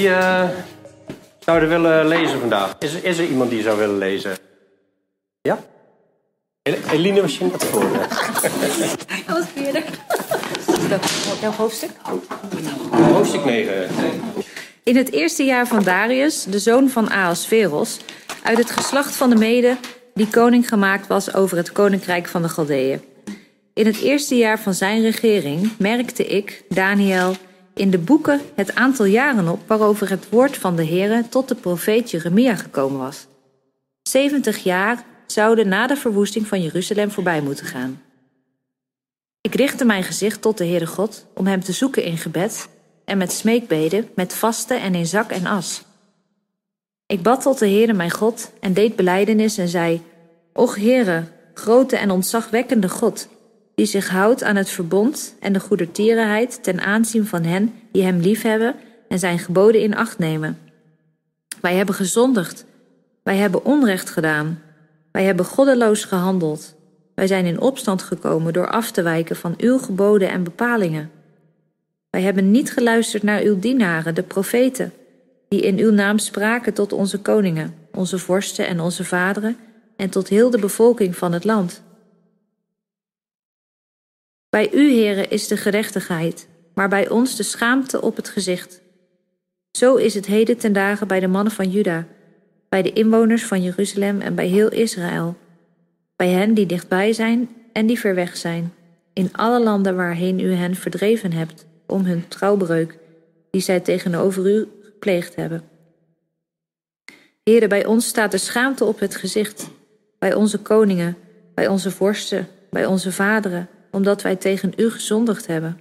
Wie uh, zou er willen lezen vandaag? Is, is er iemand die zou willen lezen? Ja? Eline was je net voor. Hij was eerder. Welk hoofdstuk? Hoofdstuk 9. In het eerste jaar van Darius, de zoon van Ahasveros, uit het geslacht van de Mede, die koning gemaakt was over het koninkrijk van de Galdeeën. In het eerste jaar van zijn regering merkte ik, Daniel, in de boeken het aantal jaren op waarover het woord van de Heere tot de profeet Jeremia gekomen was. 70 jaar zouden na de verwoesting van Jeruzalem voorbij moeten gaan. Ik richtte mijn gezicht tot de Heere God om hem te zoeken in gebed en met smeekbeden, met vasten en in zak en as. Ik bad tot de Heere mijn God en deed belijdenis en zei: Och Heere, grote en ontzagwekkende God, die zich houdt aan het verbond en de goedertierenheid ten aanzien van hen die hem liefhebben en zijn geboden in acht nemen. Wij hebben gezondigd, wij hebben onrecht gedaan, wij hebben goddeloos gehandeld. Wij zijn in opstand gekomen door af te wijken van uw geboden en bepalingen. Wij hebben niet geluisterd naar uw dienaren, de profeten, die in uw naam spraken tot onze koningen, onze vorsten en onze vaderen en tot heel de bevolking van het land. Bij u, heren, is de gerechtigheid, maar bij ons de schaamte op het gezicht. Zo is het heden ten dagen bij de mannen van Juda, bij de inwoners van Jeruzalem en bij heel Israël, bij hen die dichtbij zijn en die ver weg zijn, in alle landen waarheen u hen verdreven hebt, om hun trouwbreuk, die zij tegenover u gepleegd hebben. Heren, bij ons staat de schaamte op het gezicht, bij onze koningen, bij onze vorsten, bij onze vaderen, omdat wij tegen u gezondigd hebben.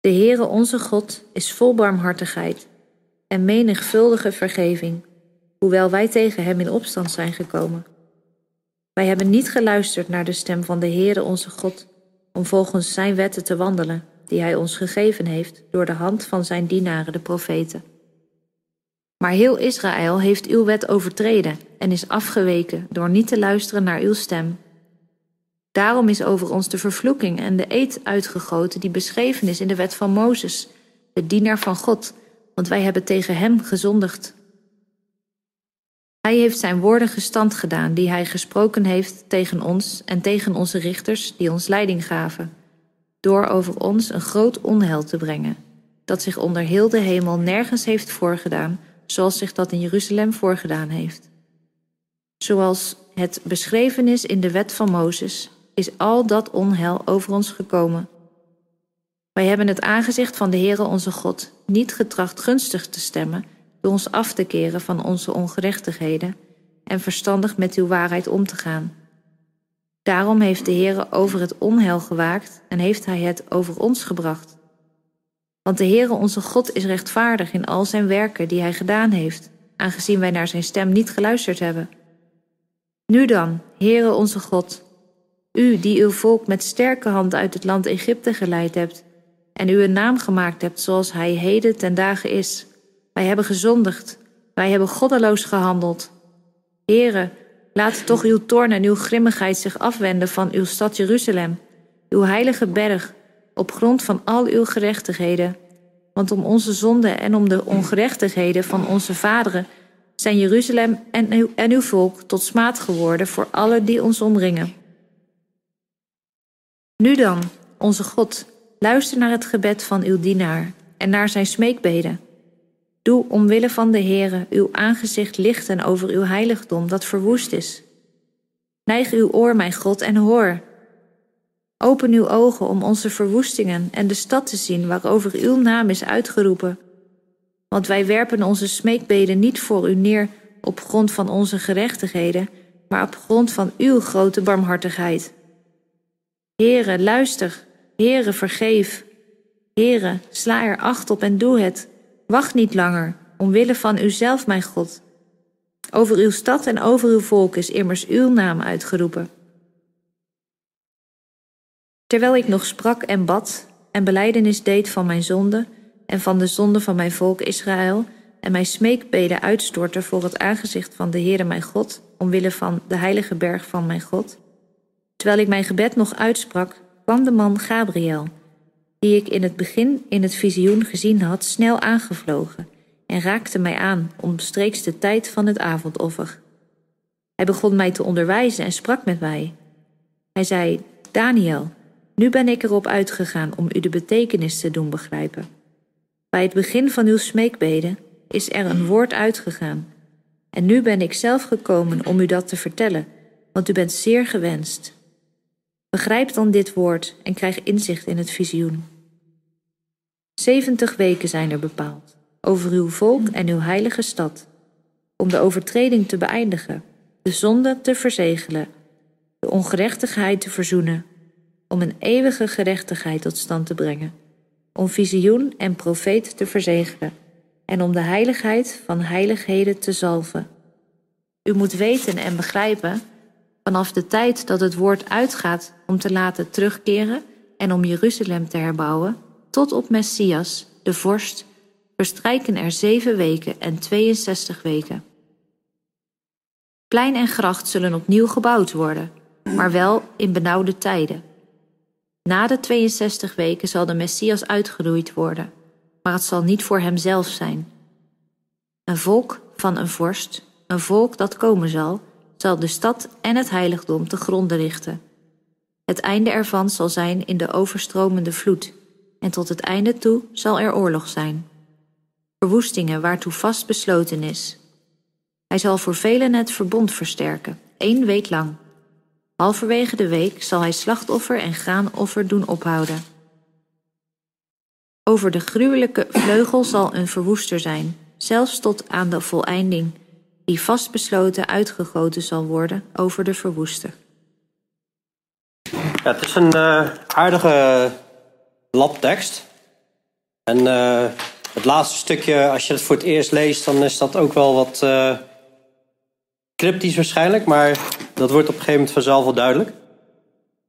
De Heere onze God is vol barmhartigheid en menigvuldige vergeving, hoewel wij tegen hem in opstand zijn gekomen. Wij hebben niet geluisterd naar de stem van de Heere onze God, om volgens zijn wetten te wandelen, die hij ons gegeven heeft door de hand van zijn dienaren de profeten. Maar heel Israël heeft uw wet overtreden en is afgeweken door niet te luisteren naar uw stem. Daarom is over ons de vervloeking en de eed uitgegoten die beschreven is in de wet van Mozes, de dienaar van God, want wij hebben tegen hem gezondigd. Hij heeft zijn woorden gestand gedaan die hij gesproken heeft tegen ons en tegen onze richters die ons leiding gaven, door over ons een groot onheil te brengen, dat zich onder heel de hemel nergens heeft voorgedaan, zoals zich dat in Jeruzalem voorgedaan heeft. Zoals het beschreven is in de wet van Mozes, is al dat onheil over ons gekomen. Wij hebben het aangezicht van de Heere onze God niet getracht gunstig te stemmen door ons af te keren van onze ongerechtigheden en verstandig met uw waarheid om te gaan. Daarom heeft de Heere over het onheil gewaakt en heeft hij het over ons gebracht. Want de Heere onze God is rechtvaardig in al zijn werken die hij gedaan heeft, aangezien wij naar zijn stem niet geluisterd hebben. Nu dan, Heere onze God, u die uw volk met sterke hand uit het land Egypte geleid hebt en u een naam gemaakt hebt zoals hij heden ten dagen is. Wij hebben gezondigd, wij hebben goddeloos gehandeld. Here, laat toch uw toorn en uw grimmigheid zich afwenden van uw stad Jeruzalem, uw heilige berg, op grond van al uw gerechtigheden. Want om onze zonden en om de ongerechtigheden van onze vaderen zijn Jeruzalem en uw, en uw volk tot smaad geworden voor alle die ons omringen. Nu dan, onze God, luister naar het gebed van uw dienaar en naar zijn smeekbeden. Doe omwille van de Heere uw aangezicht lichten over uw heiligdom dat verwoest is. Neig uw oor, mijn God, en hoor. Open uw ogen om onze verwoestingen en de stad te zien waarover uw naam is uitgeroepen. Want wij werpen onze smeekbeden niet voor u neer op grond van onze gerechtigheden, maar op grond van uw grote barmhartigheid. Heere, luister. Heere, vergeef. Heere, sla er acht op en doe het. Wacht niet langer, omwille van uzelf, mijn God. Over uw stad en over uw volk is immers uw naam uitgeroepen. Terwijl ik nog sprak en bad en belijdenis deed van mijn zonde en van de zonde van mijn volk Israël en mijn smeekbeden uitstortte voor het aangezicht van de Heere mijn God, omwille van de heilige berg van mijn God, Terwijl ik mijn gebed nog uitsprak, kwam de man Gabriel, die ik in het begin in het visioen gezien had, snel aangevlogen en raakte mij aan omstreeks de tijd van het avondoffer. Hij begon mij te onderwijzen en sprak met mij. Hij zei: Daniel, nu ben ik erop uitgegaan om u de betekenis te doen begrijpen. Bij het begin van uw smeekbeden is er een woord uitgegaan. En nu ben ik zelf gekomen om u dat te vertellen, want u bent zeer gewenst. Begrijp dan dit woord en krijg inzicht in het visioen. Zeventig weken zijn er bepaald over uw volk en uw heilige stad, om de overtreding te beëindigen, de zonde te verzegelen, de ongerechtigheid te verzoenen, om een eeuwige gerechtigheid tot stand te brengen, om visioen en profeet te verzegelen en om de heiligheid van heiligheden te zalven. U moet weten en begrijpen, vanaf de tijd dat het woord uitgaat om te laten terugkeren en om Jeruzalem te herbouwen, tot op Messias, de vorst, verstrijken er zeven weken en 62 weken. Plein en gracht zullen opnieuw gebouwd worden, maar wel in benauwde tijden. Na de 62 weken zal de Messias uitgeroeid worden, maar het zal niet voor hemzelf zijn. Een volk van een vorst, een volk dat komen zal, zal de stad en het heiligdom te gronden richten. Het einde ervan zal zijn in de overstromende vloed, en tot het einde toe zal er oorlog zijn. Verwoestingen waartoe vast besloten is. Hij zal voor velen het verbond versterken, één week lang. Halverwege de week zal hij slachtoffer en graanoffer doen ophouden. Over de gruwelijke vleugel zal een verwoester zijn, zelfs tot aan de voleinding, die vastbesloten uitgegoten zal worden over de verwoester. Ja, het is een uh, aardige labtekst. En uh, het laatste stukje, als je het voor het eerst leest, dan is dat ook wel wat uh, cryptisch waarschijnlijk. Maar dat wordt op een gegeven moment vanzelf wel duidelijk.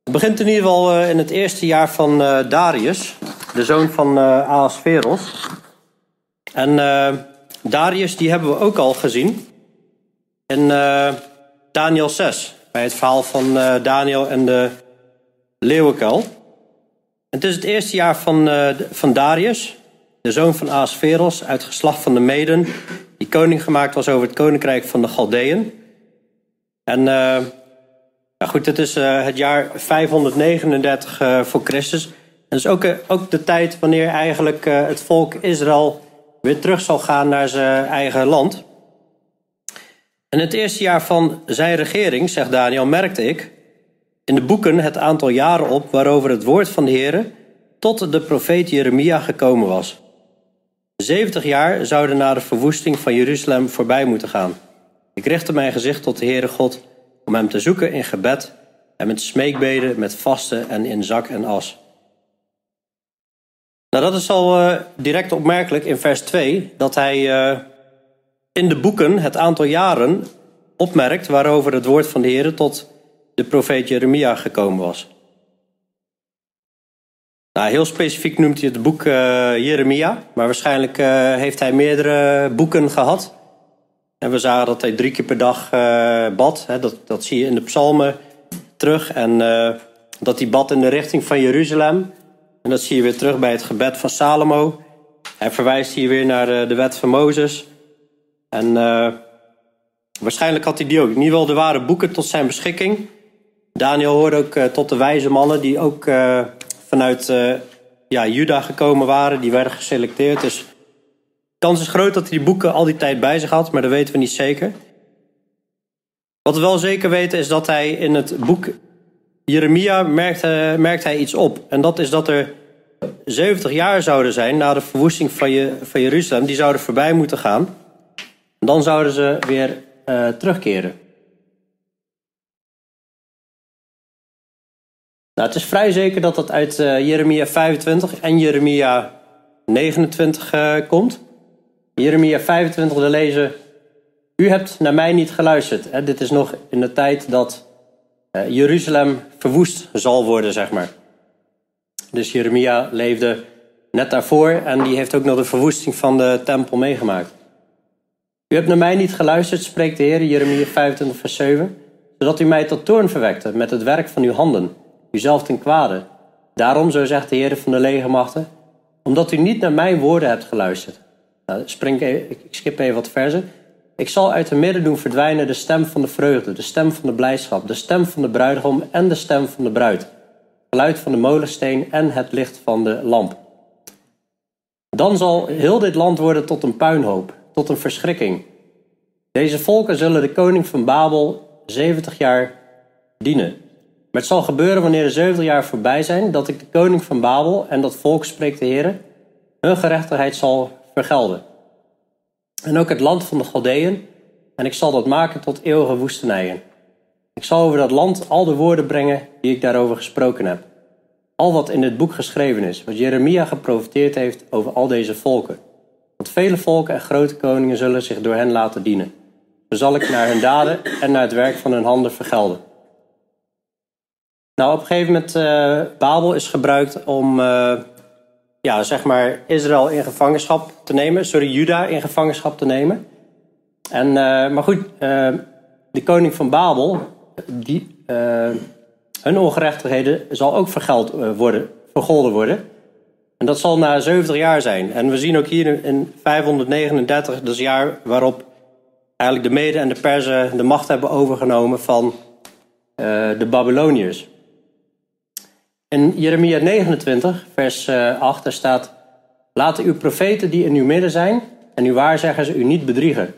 Het begint in ieder geval in het eerste jaar van Darius, de zoon van Ahasveros. En Darius, die hebben we ook al gezien in Daniel 6. Bij het verhaal van Daniel en de leeuwenkuil. Het is het eerste jaar van, uh, van Darius, de zoon van Ahasveros, uit geslacht van de Meden, die koning gemaakt was over het koninkrijk van de Galdeën. En goed, het is het jaar 539 voor Christus. En dat is ook, ook de tijd wanneer eigenlijk het volk Israël weer terug zal gaan naar zijn eigen land. En het eerste jaar van zijn regering, zegt Daniel, merkte ik in de boeken het aantal jaren op waarover het woord van de Heere tot de profeet Jeremia gekomen was. 70 jaar zouden na de verwoesting van Jeruzalem voorbij moeten gaan. Ik richtte mijn gezicht tot de Heere God om hem te zoeken in gebed en met smeekbeden, met vasten en in zak en as. Nou, dat is al uh, direct opmerkelijk in vers 2 dat hij uh, in de boeken het aantal jaren opmerkt waarover het woord van de Heere tot de profeet Jeremia gekomen was. Nou, heel specifiek noemt hij het boek uh, Jeremia, maar waarschijnlijk uh, heeft hij meerdere boeken gehad. En we zagen dat hij drie keer per dag uh, bad. Hè, dat, dat zie je in de psalmen terug. En dat hij bad in de richting van Jeruzalem. En dat zie je weer terug bij het gebed van Salomo. Hij verwijst hier weer naar de wet van Mozes. En waarschijnlijk had hij die ook. Ieder geval, er waren boeken tot zijn beschikking. Daniel hoorde ook uh, tot de wijze mannen die ook uh, vanuit ja, Juda gekomen waren. Die werden geselecteerd. Dus de kans is groot dat hij die boeken al die tijd bij zich had, maar dat weten we niet zeker. Wat we wel zeker weten is dat hij in het boek Jeremia merkt, merkt hij iets op. En dat is dat er 70 jaar zouden zijn na de verwoesting van, je, van Jeruzalem. Die zouden voorbij moeten gaan. Dan zouden ze weer terugkeren. Nou, het is vrij zeker dat dat uit uh, Jeremia 25 en Jeremia 29 uh, komt. Jeremia 25, de lezen. U hebt naar mij niet geluisterd. Hè? Dit is nog in de tijd dat Jeruzalem verwoest zal worden, zeg maar. Dus Jeremia leefde net daarvoor en die heeft ook nog de verwoesting van de tempel meegemaakt. U hebt naar mij niet geluisterd, spreekt de Heer, Jeremia 25, vers 7, zodat u mij tot toorn verwekte met het werk van uw handen uzelf ten kwade. Daarom, zo zegt de Heer van de legermachten, omdat u niet naar mijn woorden hebt geluisterd. Nou, spring even, ik skip even wat verzen. Ik zal uit de midden doen verdwijnen de stem van de vreugde, de stem van de blijdschap, de stem van de bruidegom en de stem van de bruid. Het geluid van de molensteen en het licht van de lamp. Dan zal heel dit land worden tot een puinhoop, tot een verschrikking. Deze volken zullen de koning van Babel 70 jaar dienen. Maar het zal gebeuren wanneer de 70 jaar voorbij zijn, dat ik de koning van Babel en dat volk, spreekt de Heer, hun gerechtigheid zal vergelden. En ook het land van de Galdeën, en ik zal dat maken tot eeuwige woestenijen. Ik zal over dat land al de woorden brengen die ik daarover gesproken heb. Al wat in dit boek geschreven is, wat Jeremia geprofiteerd heeft over al deze volken. Want vele volken en grote koningen zullen zich door hen laten dienen. Zo zal ik naar hun daden en naar het werk van hun handen vergelden. Nou, op een gegeven moment, uh, Babel is gebruikt om, uh, ja, zeg maar, Israël in gevangenschap te nemen. Sorry, Juda in gevangenschap te nemen. En, uh, maar goed, de koning van Babel, die, hun ongerechtigheden zal ook vergeld worden, vergolden worden. En dat zal na 70 jaar zijn. En we zien ook hier in 539, dat is het jaar waarop eigenlijk de Mede en de Perzen de macht hebben overgenomen van uh, de Babyloniërs. In Jeremia 29, vers 8, eh, staat: Laten uw profeten die in uw midden zijn en uw waarzeggers u niet bedriegen.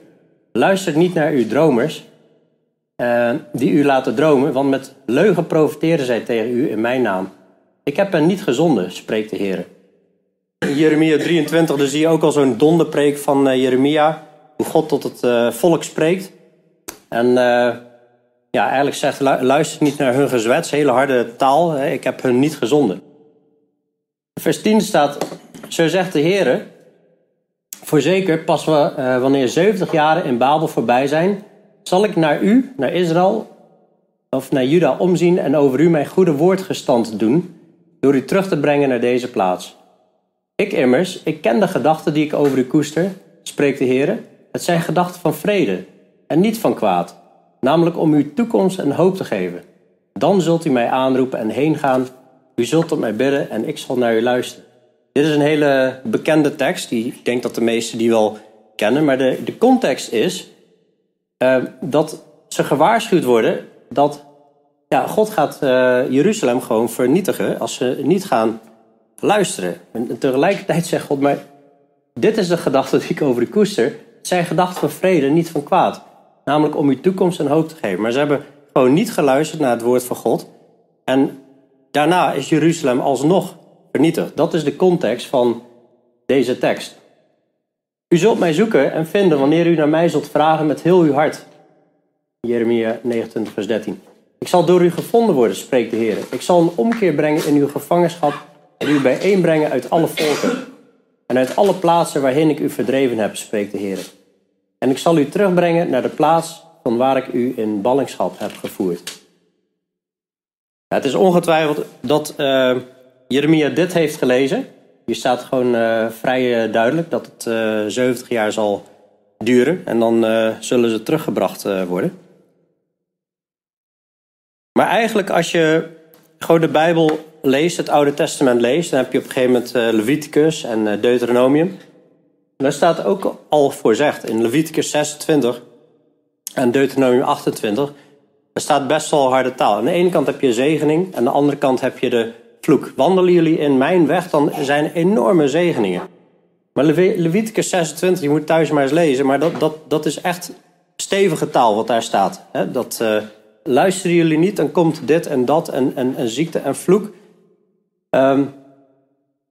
Luister niet naar uw dromers, uh, die u laten dromen, want met leugen profiteren zij tegen u in mijn naam. Ik heb hen niet gezonden, spreekt de Heer. Jeremia 23 dan zie je ook al zo'n donderpreek van uh, Jeremia hoe God tot het uh, volk spreekt. En uh, ja, eigenlijk zegt, luister niet naar hun gezwets, hele harde taal. Ik heb hun niet gezonden. Vers 10 staat, zo zegt de Heer, voorzeker pas we, wanneer 70 jaren in Babel voorbij zijn, zal ik naar u, naar Israël, of naar Juda omzien en over u mijn goede woord gestand doen, door u terug te brengen naar deze plaats. Ik immers, ik ken de gedachten die ik over u koester, spreekt de Heer, het zijn gedachten van vrede en niet van kwaad, namelijk om u toekomst en hoop te geven. Dan zult u mij aanroepen en heen gaan. U zult tot mij bidden en ik zal naar u luisteren. Dit is een hele bekende tekst. Die, ik denk dat de meesten die wel kennen. Maar de, de context is uh, dat ze gewaarschuwd worden dat ja, God gaat uh, Jeruzalem gewoon vernietigen als ze niet gaan luisteren. En tegelijkertijd zegt God, maar dit is de gedachte die ik over u koester. Het zijn gedachten van vrede, niet van kwaad. Namelijk om uw toekomst een hoop te geven. Maar ze hebben gewoon niet geluisterd naar het woord van God. En daarna is Jeruzalem alsnog vernietigd. Dat is de context van deze tekst. U zult mij zoeken en vinden wanneer u naar mij zult vragen met heel uw hart. Jeremia 29, vers 13. Ik zal door u gevonden worden, spreekt de Heer. Ik zal een omkeer brengen in uw gevangenschap en u bijeenbrengen uit alle volken en uit alle plaatsen waarheen ik u verdreven heb, spreekt de Heer. En ik zal u terugbrengen naar de plaats van waar ik u in ballingschap heb gevoerd. Ja, het is ongetwijfeld dat uh, Jeremia dit heeft gelezen. Hier staat gewoon uh, vrij uh, duidelijk dat het 70 jaar zal duren en dan zullen ze teruggebracht worden. Maar eigenlijk als je gewoon de Bijbel leest, het Oude Testament leest, dan heb je op een gegeven moment uh, Leviticus en uh, Deuteronomium. Daar staat ook al voorzegd in Leviticus 26 en Deuteronomium 28. Er staat best wel harde taal. Aan de ene kant heb je zegening, aan de andere kant heb je de vloek. Wandelen jullie in mijn weg, dan zijn enorme zegeningen. Maar Leviticus 26, je moet thuis maar eens lezen, maar dat, dat, dat is echt stevige taal wat daar staat. Dat, uh, luisteren jullie niet, dan komt dit en dat en, en, en ziekte en vloek. Um,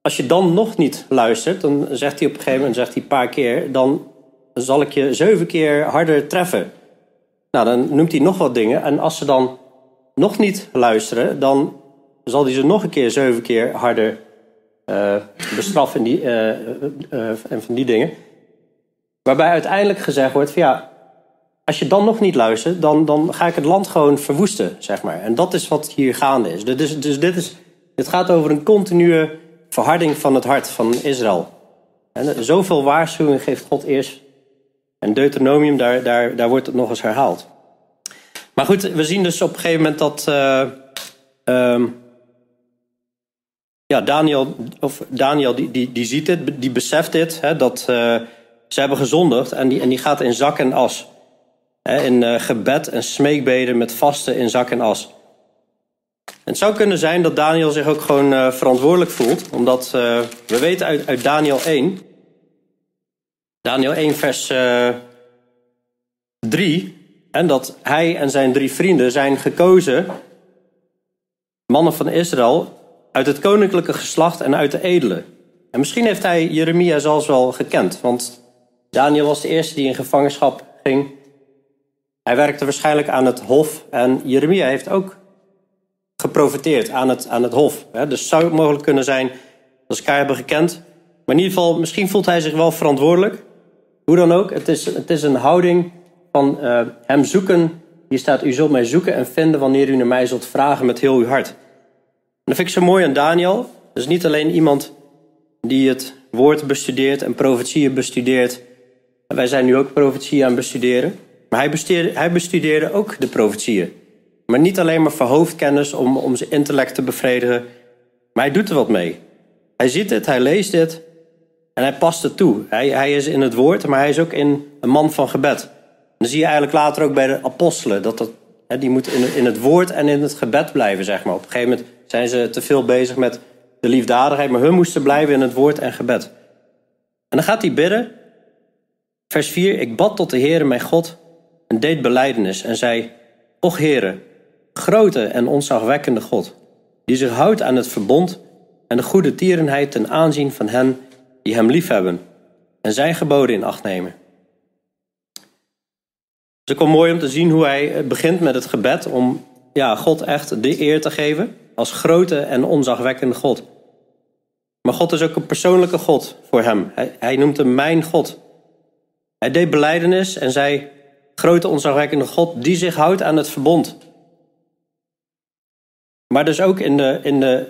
als je dan nog niet luistert, dan zegt hij op een gegeven moment, zegt hij een paar keer, dan zal ik je zeven keer harder treffen. Nou, dan noemt hij nog wat dingen. En als ze dan nog niet luisteren, dan zal hij ze nog een keer zeven keer harder uh, bestraffen uh, uh, en van die dingen. Waarbij uiteindelijk gezegd wordt van ja, als je dan nog niet luistert, dan, dan ga ik het land gewoon verwoesten, zeg maar. En dat is wat hier gaande is. Dus, dus dit is het gaat over een continue verharding van het hart van Israël. En zoveel waarschuwing geeft God eerst. En Deuteronomium, daar, daar, daar wordt het nog eens herhaald. Maar goed, we zien dus op een gegeven moment dat uh, um, ja, Daniel, of Daniel die, die, die ziet dit, die beseft dit, hè, dat uh, ze hebben gezondigd. En die, en die gaat in zak en as. Hè, in gebed en smeekbeden met vasten in zak en as. Het zou kunnen zijn dat Daniel zich ook gewoon uh, verantwoordelijk voelt. Omdat we weten uit, Daniel 1. Daniel 1 vers 3. En dat hij en zijn drie vrienden zijn gekozen. Mannen van Israël uit het koninklijke geslacht en uit de edele. En misschien heeft hij Jeremia zelfs wel gekend, want Daniel was de eerste die in gevangenschap ging. Hij werkte waarschijnlijk aan het hof en Jeremia heeft ook geprofiteerd aan het, aan het hof. Dus zou het mogelijk kunnen zijn dat ze elkaar hebben gekend. Maar in ieder geval, misschien voelt hij zich wel verantwoordelijk. Hoe dan ook, het is, het is een houding van uh, hem zoeken. Hier staat, u zult mij zoeken en vinden wanneer u naar mij zult vragen met heel uw hart dat vind ik zo mooi aan Daniel. Dus niet alleen iemand die het woord bestudeert en profetieën bestudeert. En wij zijn nu ook profetieën aan het bestuderen. Maar hij bestudeerde, hij bestudeerde ook de profetieën. Maar niet alleen maar voor hoofdkennis om, om zijn intellect te bevredigen. Maar hij doet er wat mee. Hij ziet het, hij leest het en hij past het toe. Hij, hij is in het woord, maar hij is ook in een man van gebed. dan zie je eigenlijk later ook bij de apostelen dat dat, die moeten in, in het woord en in het gebed blijven, zeg maar. Op een gegeven moment zijn ze te veel bezig met de liefdadigheid, maar hun moesten blijven in het woord en gebed. En dan gaat hij bidden. Vers 4: Ik bad tot de Heere mijn God en deed beleidenis en zei: Och Heere, grote en onzagwekkende God, die zich houdt aan het verbond en de goede tierenheid ten aanzien van hen die hem liefhebben en zijn geboden in acht nemen. Het is ook wel mooi om te zien hoe hij begint met het gebed om ja, God echt de eer te geven als grote en onzagwekkende God. Maar God is ook een persoonlijke God voor hem. Hij, hij noemt hem mijn God. Hij deed beleidenis en zei: Grote onzagwekkende God die zich houdt aan het verbond. Maar dus ook in de, in de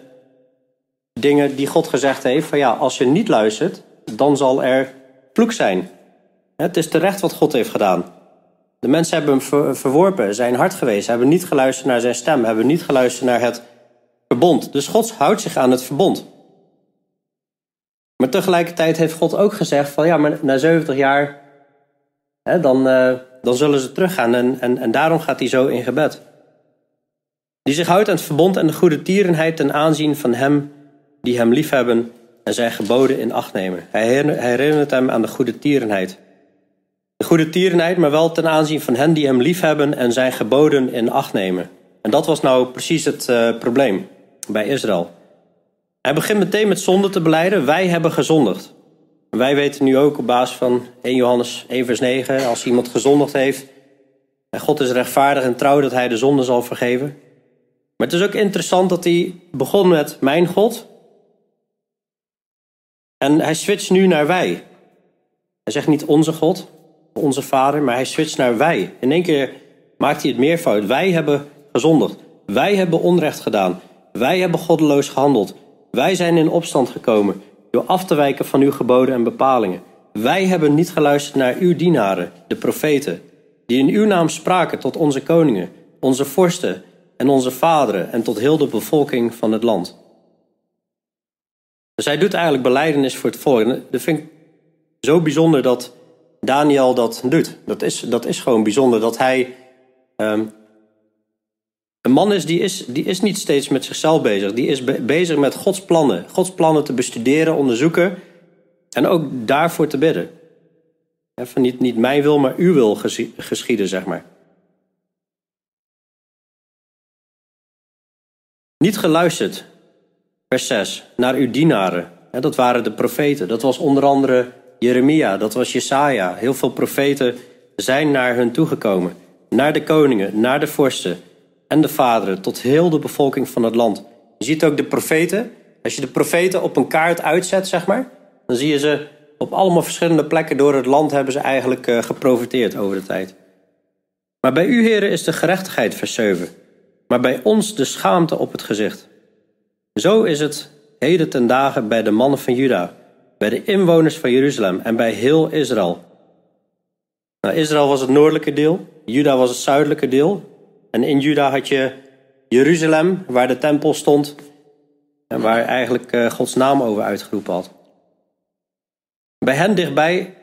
dingen die God gezegd heeft: van ja, als je niet luistert, dan zal er vloek zijn. Het is terecht wat God heeft gedaan. De mensen hebben hem verworpen, zijn hard geweest, hebben niet geluisterd naar zijn stem, hebben niet geluisterd naar het verbond. Dus God houdt zich aan het verbond. Maar tegelijkertijd heeft God ook gezegd van ja, maar na 70 jaar, hè, dan, uh, dan zullen ze teruggaan. En, en, en daarom gaat hij zo in gebed. Die zich houdt aan het verbond en de goede tierenheid ten aanzien van hem die hem liefhebben en zijn geboden in acht nemen. Hij herinnert hem aan de goede tierenheid. De goede tierenheid, maar wel ten aanzien van hen die hem liefhebben en zijn geboden in acht nemen. En dat was nou precies het uh, probleem bij Israël. Hij begint meteen met zonde te beleiden. Wij hebben gezondigd. Wij weten nu ook op basis van 1 Johannes 1 vers 9... als iemand gezondigd heeft... en God is rechtvaardig en trouw dat hij de zonde zal vergeven. Maar het is ook interessant dat hij begon met mijn God... en hij switcht nu naar wij. Hij zegt niet onze God, onze vader, maar hij switcht naar wij. In één keer maakt hij het meervoud. Wij hebben gezondigd. Wij hebben onrecht gedaan. Wij hebben goddeloos gehandeld. Wij zijn in opstand gekomen door af te wijken van uw geboden en bepalingen. Wij hebben niet geluisterd naar uw dienaren, de profeten, die in uw naam spraken tot onze koningen, onze vorsten en onze vaderen en tot heel de bevolking van het land. Dus hij doet eigenlijk beleidenis voor het volk. Dat vind ik zo bijzonder dat Daniel dat doet. Dat is, dat is gewoon bijzonder dat hij um, een man is die, is die is niet steeds met zichzelf bezig. Die is bezig met Gods plannen. Gods plannen te bestuderen, onderzoeken. En ook daarvoor te bidden. Van niet, niet mijn wil, maar uw wil geschieden, zeg maar. Niet geluisterd, vers 6, naar uw dienaren. Dat waren de profeten. Dat was onder andere Jeremia, dat was Jesaja. Heel veel profeten zijn naar hun toegekomen. Naar de koningen, naar de vorsten en de vaderen, tot heel de bevolking van het land. Je ziet ook de profeten. Als je de profeten op een kaart uitzet, zeg maar, dan zie je ze op allemaal verschillende plekken door het land hebben ze eigenlijk uh, geprofiteerd over de tijd. Maar bij u, heren, is de gerechtigheid, vers 7. Maar bij ons de schaamte op het gezicht. Zo is het heden ten dagen bij de mannen van Juda, bij de inwoners van Jeruzalem en bij heel Israël. Nou, Israël was het noordelijke deel, Juda was het zuidelijke deel. En in Juda had je Jeruzalem, waar de tempel stond. waar hij eigenlijk eh, Gods naam over uitgeroepen had. Bij hen dichtbij,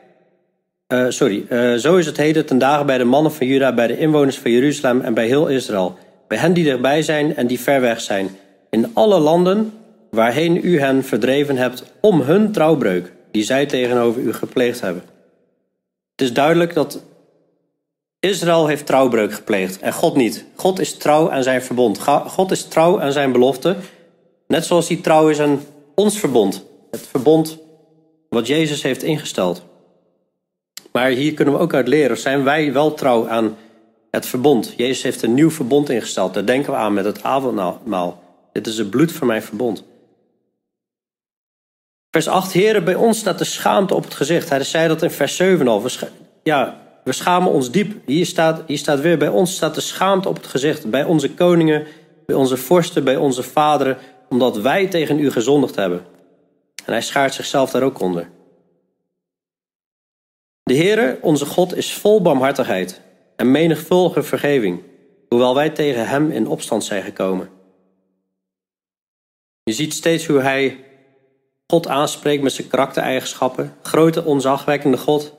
uh, sorry, uh, zo is het heden ten dagen bij de mannen van Juda, bij de inwoners van Jeruzalem en bij heel Israël. Bij hen die dichtbij zijn en die ver weg zijn. In alle landen waarheen u hen verdreven hebt om hun trouwbreuk, die zij tegenover u gepleegd hebben. Het is duidelijk dat Israël heeft trouwbreuk gepleegd en God niet. God is trouw aan zijn verbond. God is trouw aan zijn belofte. Net zoals hij trouw is aan ons verbond. Het verbond wat Jezus heeft ingesteld. Maar hier kunnen we ook uit leren, zijn wij wel trouw aan het verbond. Jezus heeft een nieuw verbond ingesteld. Daar denken we aan met het avondmaal. Dit is het bloed van mijn verbond. Vers 8, heren, bij ons staat de schaamte op het gezicht. Hij zei dat in vers 7 al. We ja, we schamen ons diep. Hier staat, hier staat weer, bij ons staat de schaamte op het gezicht. Bij onze koningen, bij onze vorsten, bij onze vaderen. Omdat wij tegen u gezondigd hebben. En hij schaart zichzelf daar ook onder. De Heere, onze God, is vol barmhartigheid en menigvuldige vergeving, hoewel wij tegen hem in opstand zijn gekomen. Je ziet steeds hoe hij God aanspreekt met zijn karaktereigenschappen, grote onzagwekkende God.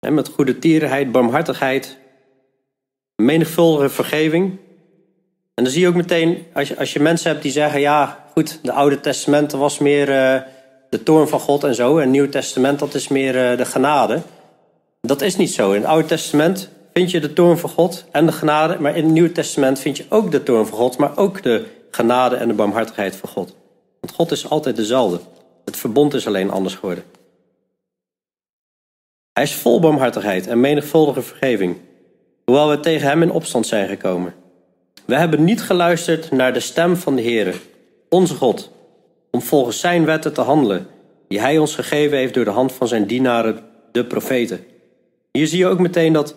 En met goede tierenheid, barmhartigheid, menigvuldige vergeving. En dan zie je ook meteen, als je, als je mensen hebt die zeggen, ja goed, de Oude Testament was meer uh, de toorn van God en zo. En het Nieuw Testament, dat is meer uh, de genade. Dat is niet zo. In het Oude Testament vind je de toorn van God en de genade. Maar in het Nieuwe Testament vind je ook de toorn van God, maar ook de genade en de barmhartigheid van God. Want God is altijd dezelfde. Het verbond is alleen anders geworden. Hij is vol barmhartigheid en menigvuldige vergeving, hoewel we tegen hem in opstand zijn gekomen. We hebben niet geluisterd naar de stem van de Heere, onze God, om volgens zijn wetten te handelen, die hij ons gegeven heeft door de hand van zijn dienaren, de profeten. Hier zie je ook meteen dat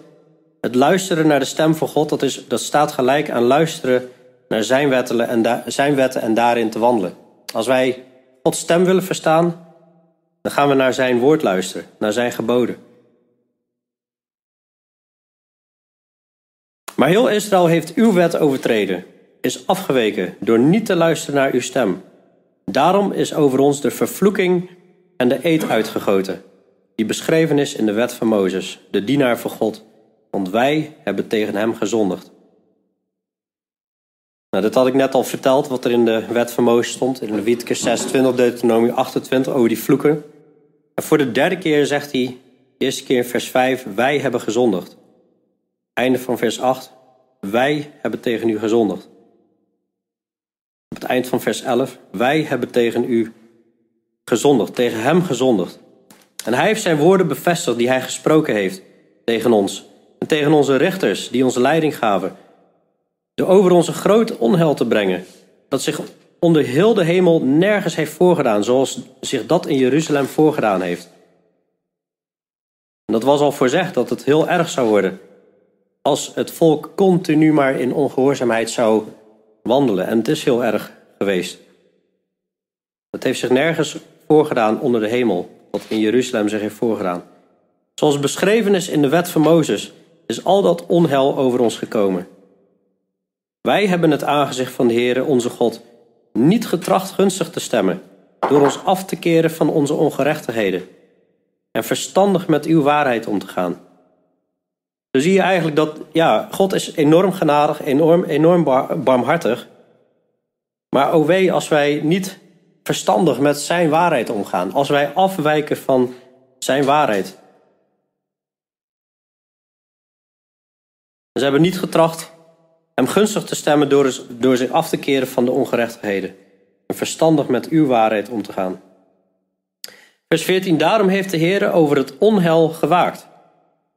het luisteren naar de stem van God, dat, is, dat staat gelijk aan luisteren naar zijn wetten, en zijn wetten en daarin te wandelen. Als wij Gods stem willen verstaan, dan gaan we naar zijn woord luisteren, naar zijn geboden. Maar heel Israël heeft uw wet overtreden, is afgeweken door niet te luisteren naar uw stem. Daarom is over ons de vervloeking en de eed uitgegoten, die beschreven is in de wet van Mozes, de dienaar van God, want wij hebben tegen hem gezondigd. Nou, dat had ik net al verteld, wat er in de wet van Mozes stond, in Leviticus 26, Deuteronomie 28, over die vloeken. En voor de derde keer zegt hij, de eerste keer in vers 5, wij hebben gezondigd. Einde van vers 8, wij hebben tegen u gezondigd. Op het eind van vers 11, wij hebben tegen u gezondigd, tegen hem gezondigd. En hij heeft zijn woorden bevestigd die hij gesproken heeft tegen ons. En tegen onze rechters die onze leiding gaven. Door over onze groot onheil te brengen. Dat zich onder heel de hemel nergens heeft voorgedaan zoals zich dat in Jeruzalem voorgedaan heeft. En dat was al voorzegd dat het heel erg zou worden. Als het volk continu maar in ongehoorzaamheid zou wandelen. En het is heel erg geweest. Het heeft zich nergens voorgedaan onder de hemel, wat in Jeruzalem zich heeft voorgedaan. Zoals beschreven is in de wet van Mozes, is al dat onheil over ons gekomen. Wij hebben het aangezicht van de Heere, onze God, niet getracht gunstig te stemmen, door ons af te keren van onze ongerechtigheden en verstandig met uw waarheid om te gaan. Zo zie je eigenlijk dat, ja, God is enorm genadig, enorm, enorm barmhartig. Maar o wee als wij niet verstandig met zijn waarheid omgaan. Als wij afwijken van zijn waarheid. Ze hebben niet getracht hem gunstig te stemmen door, door zich af te keren van de ongerechtigheden. En verstandig met uw waarheid om te gaan. Vers 14. Daarom heeft de Heer over het onheil gewaakt.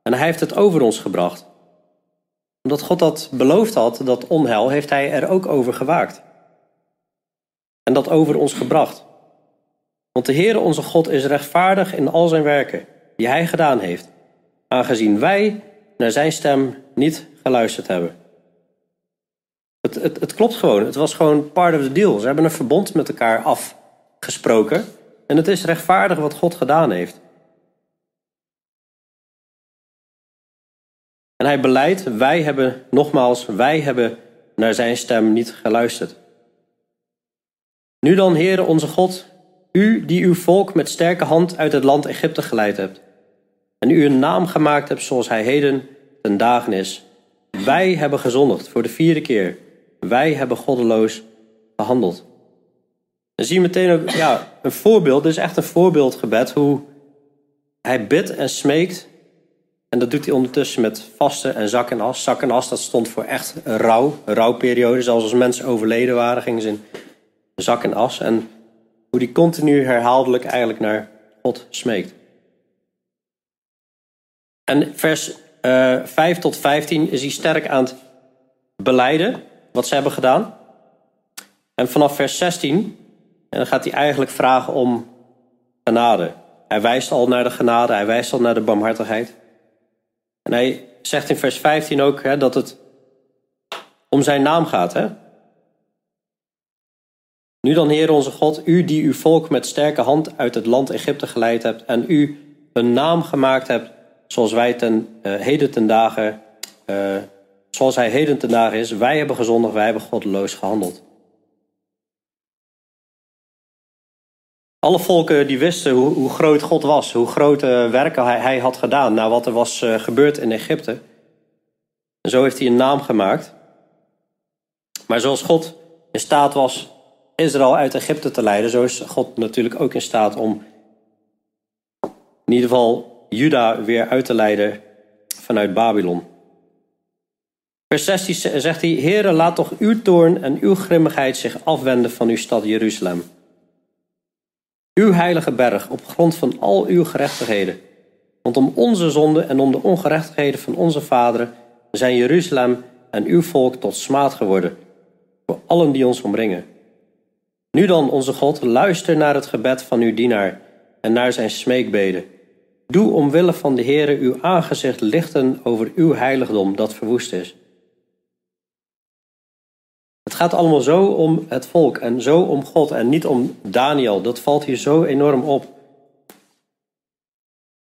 En hij heeft het over ons gebracht. Omdat God dat beloofd had, dat onheil, heeft hij er ook over gewaakt. En dat over ons gebracht. Want de Heere onze God is rechtvaardig in al zijn werken, die hij gedaan heeft, aangezien wij naar zijn stem niet geluisterd hebben. Het, het, het klopt gewoon, het was gewoon part of the deal. Ze hebben een verbond met elkaar afgesproken. En het is rechtvaardig wat God gedaan heeft. En hij beleidt, wij hebben, nogmaals, wij hebben naar zijn stem niet geluisterd. Nu dan, Heere onze God, u die uw volk met sterke hand uit het land Egypte geleid hebt, en u een naam gemaakt hebt zoals hij heden ten dagen is. Wij hebben gezondigd voor de vierde keer. Wij hebben goddeloos gehandeld. Dan zie je meteen ook ja, een voorbeeld, dit is echt een voorbeeldgebed, hoe hij bidt en smeekt. En dat doet hij ondertussen met vasten en zak en as. Zak en as, dat stond voor echt rouw, rouwperiode. Zelfs als mensen overleden waren, gingen ze in zak en as. En hoe die continu herhaaldelijk eigenlijk naar God smeekt. En vers uh, eh, 5 tot 15 is hij sterk aan het beleiden wat ze hebben gedaan. En vanaf vers 16 en dan gaat hij eigenlijk vragen om genade. Hij wijst al naar de genade, hij wijst al naar de barmhartigheid. En hij zegt in vers 15 ook hè, dat het om zijn naam gaat. Hè? Nu dan, Heer onze God, u die uw volk met sterke hand uit het land Egypte geleid hebt en u een naam gemaakt hebt zoals wij ten uh, heden ten dagen, uh, zoals hij heden ten dagen is. Wij hebben gezondigd, wij hebben goddeloos gehandeld. Alle volken die wisten hoe, hoe groot God was, hoe grote werken hij, hij, had gedaan na wat er was uh, gebeurd in Egypte. En zo heeft hij een naam gemaakt. Maar zoals God in staat was Israël uit Egypte te leiden, zo is God natuurlijk ook in staat om in ieder geval Juda weer uit te leiden vanuit Babylon. Vers 16 zegt hij: Heere, laat toch uw toorn en uw grimmigheid zich afwenden van uw stad Jeruzalem. Uw heilige berg op grond van al uw gerechtigheden. Want om onze zonde en om de ongerechtigheden van onze vaderen zijn Jeruzalem en uw volk tot smaad geworden voor allen die ons omringen. Nu dan, onze God, luister naar het gebed van uw dienaar en naar zijn smeekbeden Doe omwille van de Heere uw aangezicht lichten over uw heiligdom dat verwoest is. Het gaat allemaal zo om het volk en zo om God en niet om Daniel. Dat valt hier zo enorm op.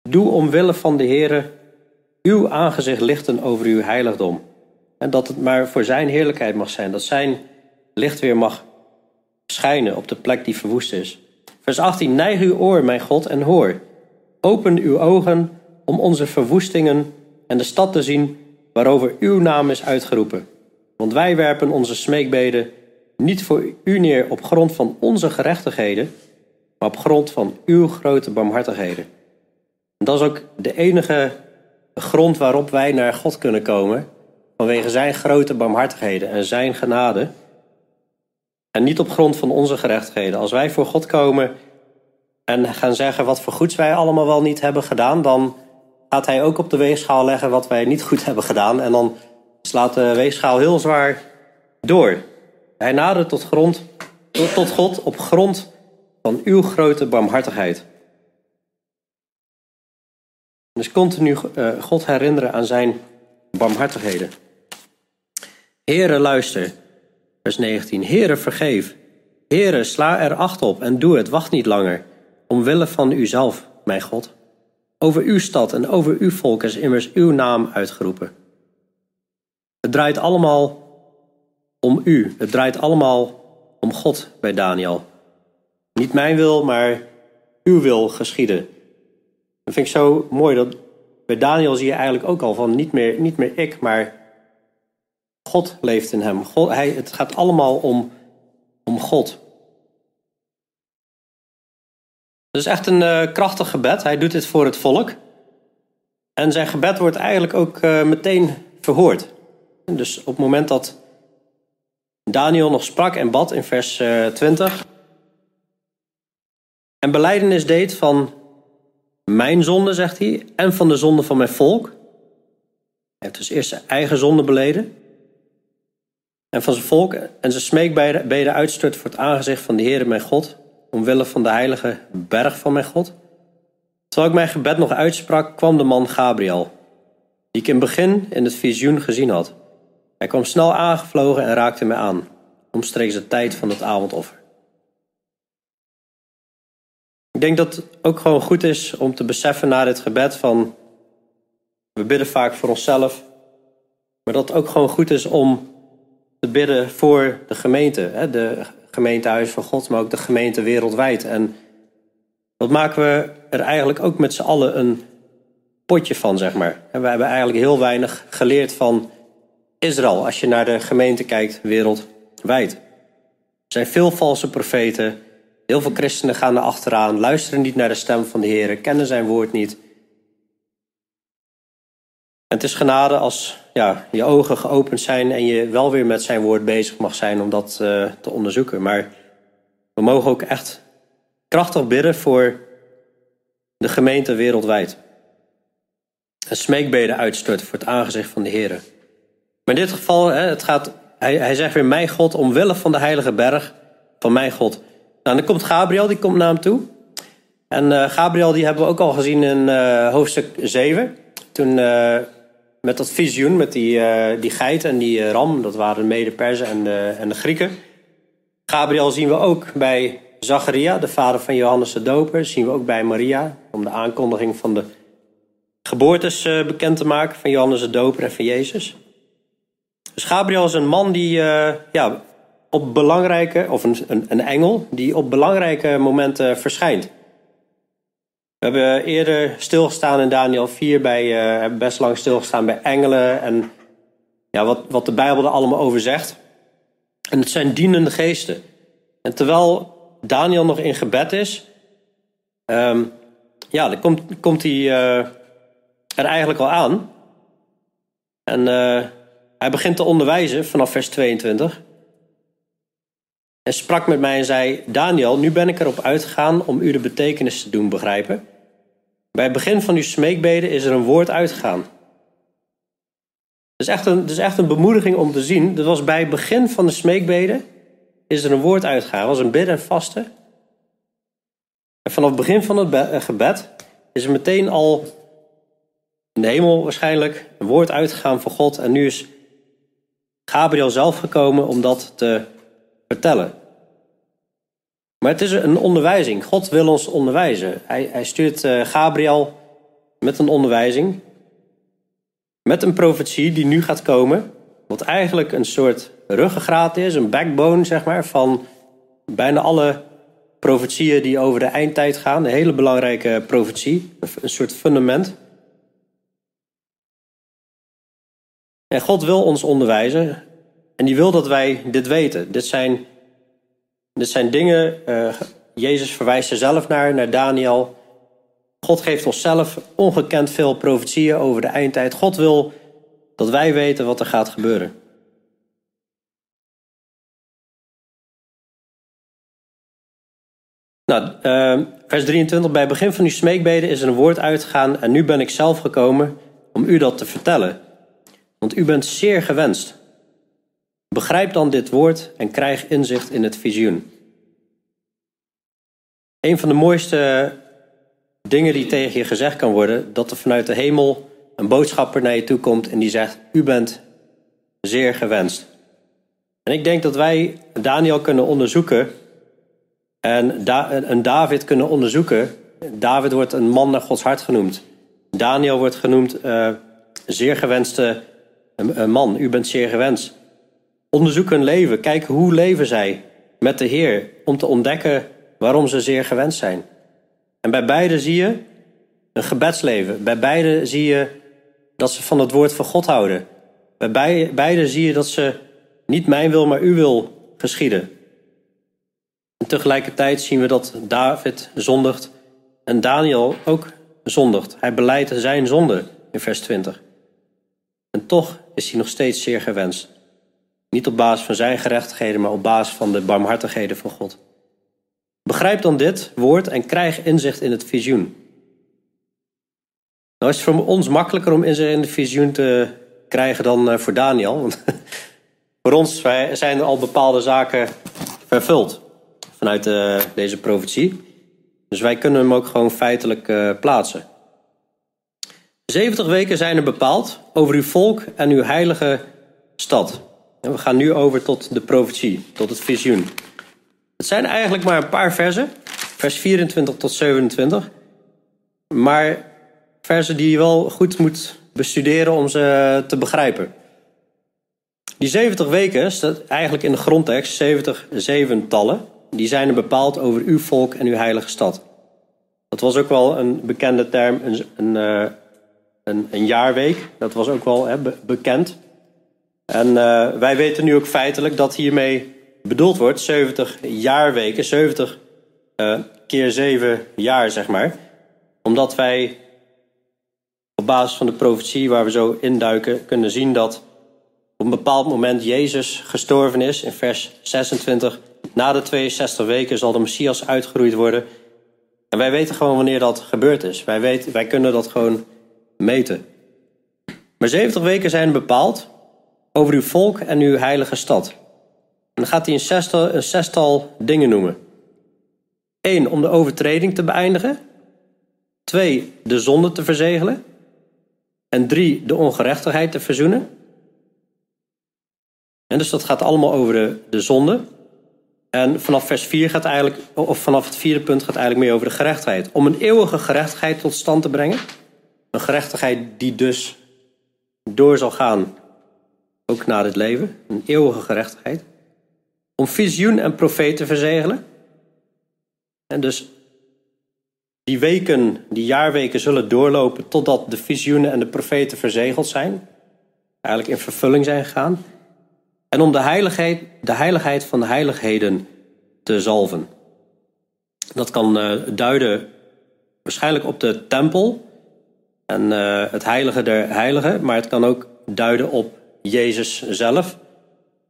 Doe omwille van de Heere uw aangezicht lichten over uw heiligdom. En dat het maar voor zijn heerlijkheid mag zijn. Dat zijn licht weer mag schijnen op de plek die verwoest is. Vers 18. Neig uw oor, mijn God, en hoor. Open uw ogen om onze verwoestingen en de stad te zien waarover uw naam is uitgeroepen. Want wij werpen onze smeekbeden niet voor u neer op grond van onze gerechtigheden, maar op grond van uw grote barmhartigheden. En dat is ook de enige grond waarop wij naar God kunnen komen, vanwege zijn grote barmhartigheden en zijn genade. En niet op grond van onze gerechtigheden. Als wij voor God komen en gaan zeggen wat voor goeds wij allemaal wel niet hebben gedaan, dan gaat hij ook op de weegschaal leggen wat wij niet goed hebben gedaan. En dan slaat de weegschaal heel zwaar door. Hij nadert tot, grond, tot God op grond van uw grote barmhartigheid. Dus continu uh, God herinneren aan zijn barmhartigheden. Here, luister. Vers 19. Here, vergeef. Here, sla er acht op en doe het. Wacht niet langer omwille van uzelf, mijn God. Over uw stad en over uw volk is immers uw naam uitgeroepen. Het draait allemaal om u. Het draait allemaal om God bij Daniel. Niet mijn wil, maar uw wil geschieden. Dat vind ik zo mooi. Dat bij Daniel zie je eigenlijk ook al van niet meer, niet meer ik, maar God leeft in hem. God, hij, het gaat allemaal om, om God. Is echt een uh, krachtig gebed. Hij doet dit voor het volk. En zijn gebed wordt eigenlijk ook uh, meteen verhoord. Dus op het moment dat Daniel nog sprak en bad in vers uh, eh, 20. En beleidenis deed van mijn zonde, zegt hij, en van de zonde van mijn volk. Hij heeft dus eerst zijn eigen zonde beleden. En van zijn volk en zijn smeekbeden uitstort voor het aangezicht van de Heere mijn God omwille van de heilige berg van mijn God? Terwijl ik mijn gebed nog uitsprak, kwam de man Gabriel, die ik in het begin in het visioen gezien had. Hij kwam snel aangevlogen en raakte mij aan, omstreeks de tijd van het avondoffer. Ik denk dat het ook gewoon goed is om te beseffen na dit gebed van, we bidden vaak voor onszelf, maar dat het ook gewoon goed is om te bidden voor de gemeente, de gemeentehuis van God, maar ook de gemeente wereldwijd. En wat maken we er eigenlijk ook met z'n allen een potje van, zeg maar. En we hebben eigenlijk heel weinig geleerd van Israël als je naar de gemeente kijkt wereldwijd. Er zijn veel valse profeten. Heel veel christenen gaan er achteraan, luisteren niet naar de stem van de Heer, kennen zijn woord niet. En het is genade als ja, je ogen geopend zijn en je wel weer met zijn woord bezig mag zijn om dat uh, te onderzoeken. Maar we mogen ook echt krachtig bidden voor de gemeente wereldwijd. En smeekbeden uitstorten voor het aangezicht van de Heer. Maar in dit geval, hè, het gaat, hij, hij zegt weer: Mijn God, omwille van de heilige berg van mijn God. Nou, dan komt Gabriel, die komt naar hem toe. En uh, Gabriel, die hebben we ook al gezien in uh, hoofdstuk 7. Toen met dat visioen, met die, die geit en die ram, dat waren de mede-Perzen en de, en de Grieken. Gabriel zien we ook bij Zacharia, de vader van Johannes de Doper. Zien we ook bij Maria, om de aankondiging van de geboortes bekend te maken van Johannes de Doper en van Jezus. Dus Gabriel is een man die ja, op belangrijke, of een, een, een engel, die op belangrijke momenten verschijnt. We hebben eerder stilgestaan in Daniel 4, bij, hebben best lang stilgestaan bij engelen en ja, wat, wat de Bijbel er allemaal over zegt. En het zijn dienende geesten. En terwijl Daniel nog in gebed is, um, ja, dan komt, komt hij uh, er eigenlijk al aan. En uh, hij begint te onderwijzen vanaf vers 22 en sprak met mij en zei: Daniel, nu ben ik erop uitgegaan om u de betekenis te doen begrijpen. Bij het begin van uw smeekbeden is er een woord uitgegaan. Het is echt een, het is echt een bemoediging om te zien. Dat was bij het begin van de smeekbeden is er een woord uitgegaan. Het was een bidden en vasten. En vanaf het begin van het eh, gebed is er meteen al in de hemel waarschijnlijk een woord uitgegaan van God. En nu is Gabriel zelf gekomen om dat te vertellen. Maar het is een onderwijzing. God wil ons onderwijzen. Hij, hij stuurt uh, Gabriel met een onderwijzing. Met een profetie die nu gaat komen. Wat eigenlijk een soort ruggengraat is, een backbone zeg maar, van bijna alle profetieën die over de eindtijd gaan. Een hele belangrijke profetie, een soort fundament. En God wil ons onderwijzen. En die wil dat wij dit weten. Dit zijn, dit zijn dingen, uh, Jezus verwijst er zelf naar, naar Daniel. God geeft ons zelf ongekend veel profetieën over de eindtijd. God wil dat wij weten wat er gaat gebeuren. Nou, uh, vers 23. Bij het begin van uw smeekbeden is er een woord uitgegaan en nu ben ik zelf gekomen om u dat te vertellen. Want u bent zeer gewenst. Begrijp dan dit woord en krijg inzicht in het visioen. Een van de mooiste dingen die tegen je gezegd kan worden, dat er vanuit de hemel een boodschapper naar je toe komt en die zegt: U bent zeer gewenst. En ik denk dat wij Daniel kunnen onderzoeken en een David kunnen onderzoeken. David wordt een man naar Gods hart genoemd. Daniel wordt genoemd uh, zeer gewenste man. U bent zeer gewenst. Onderzoek hun leven. Kijk hoe leven zij met de Heer. Om te ontdekken waarom ze zeer gewenst zijn. En bij beide zie je een gebedsleven. Bij beide zie je dat ze van het woord van God houden. Bij beide zie je dat ze niet mijn wil, maar uw wil geschieden. En tegelijkertijd zien we dat David zondigt en Daniel ook zondigt. Hij beleidt zijn zonde in vers 20. En toch is hij nog steeds zeer gewenst. Niet op basis van zijn gerechtigheden, maar op basis van de barmhartigheden van God. Begrijp dan dit woord en krijg inzicht in het visioen. Nou is het voor ons makkelijker om inzicht in het visioen te krijgen dan eh, voor Daniel. Want voor ons zijn er al bepaalde zaken vervuld vanuit eh, deze profetie. Dus wij kunnen hem ook gewoon feitelijk uh, plaatsen. 70 weken zijn er bepaald over uw volk en uw heilige stad. En we gaan nu over tot de profetie, tot het visioen. Het zijn eigenlijk maar een paar versen, vers 24 tot 27. Maar versen die je wel goed moet bestuderen om ze te begrijpen. Die 70 weken, staat eigenlijk in de grondtekst 70 zeventallen, die zijn er bepaald over uw volk en uw heilige stad. Dat was ook wel een bekende term, een, een, eh, een, een jaarweek. Dat was ook wel bekend. En uh, wij weten nu ook feitelijk dat hiermee bedoeld wordt 70 jaarweken, 70 uh, keer 7 jaar, zeg maar. Omdat wij op basis van de profetie waar we zo induiken kunnen zien dat op een bepaald moment Jezus gestorven is. In vers 26. Na de 62 weken zal de Messias uitgeroeid worden. En wij weten gewoon wanneer dat gebeurd is. Wij, weten, wij kunnen dat gewoon meten. Maar 70 weken zijn bepaald over uw volk en uw heilige stad. En dan gaat hij een zestal, dingen noemen. Eén, om de overtreding te beëindigen. Twee, de zonde te verzegelen. En drie, de ongerechtigheid te verzoenen. En dus dat gaat allemaal over de, de zonde. En vanaf vers 4 gaat eigenlijk, of vanaf het vierde punt gaat eigenlijk meer over de gerechtigheid. Om een eeuwige gerechtigheid tot stand te brengen. Een gerechtigheid die dus door zal gaan, ook na dit leven. Een eeuwige gerechtigheid. Om visioen en profeet te verzegelen. En dus die weken, die jaarweken zullen doorlopen totdat de visioenen en de profeten verzegeld zijn. Eigenlijk in vervulling zijn gegaan. En om de heiligheid, de heiligheid van de heiligheden te zalven. Dat kan uh, duiden waarschijnlijk op de tempel en uh, het heilige der heiligen, maar het kan ook duiden op Jezus zelf.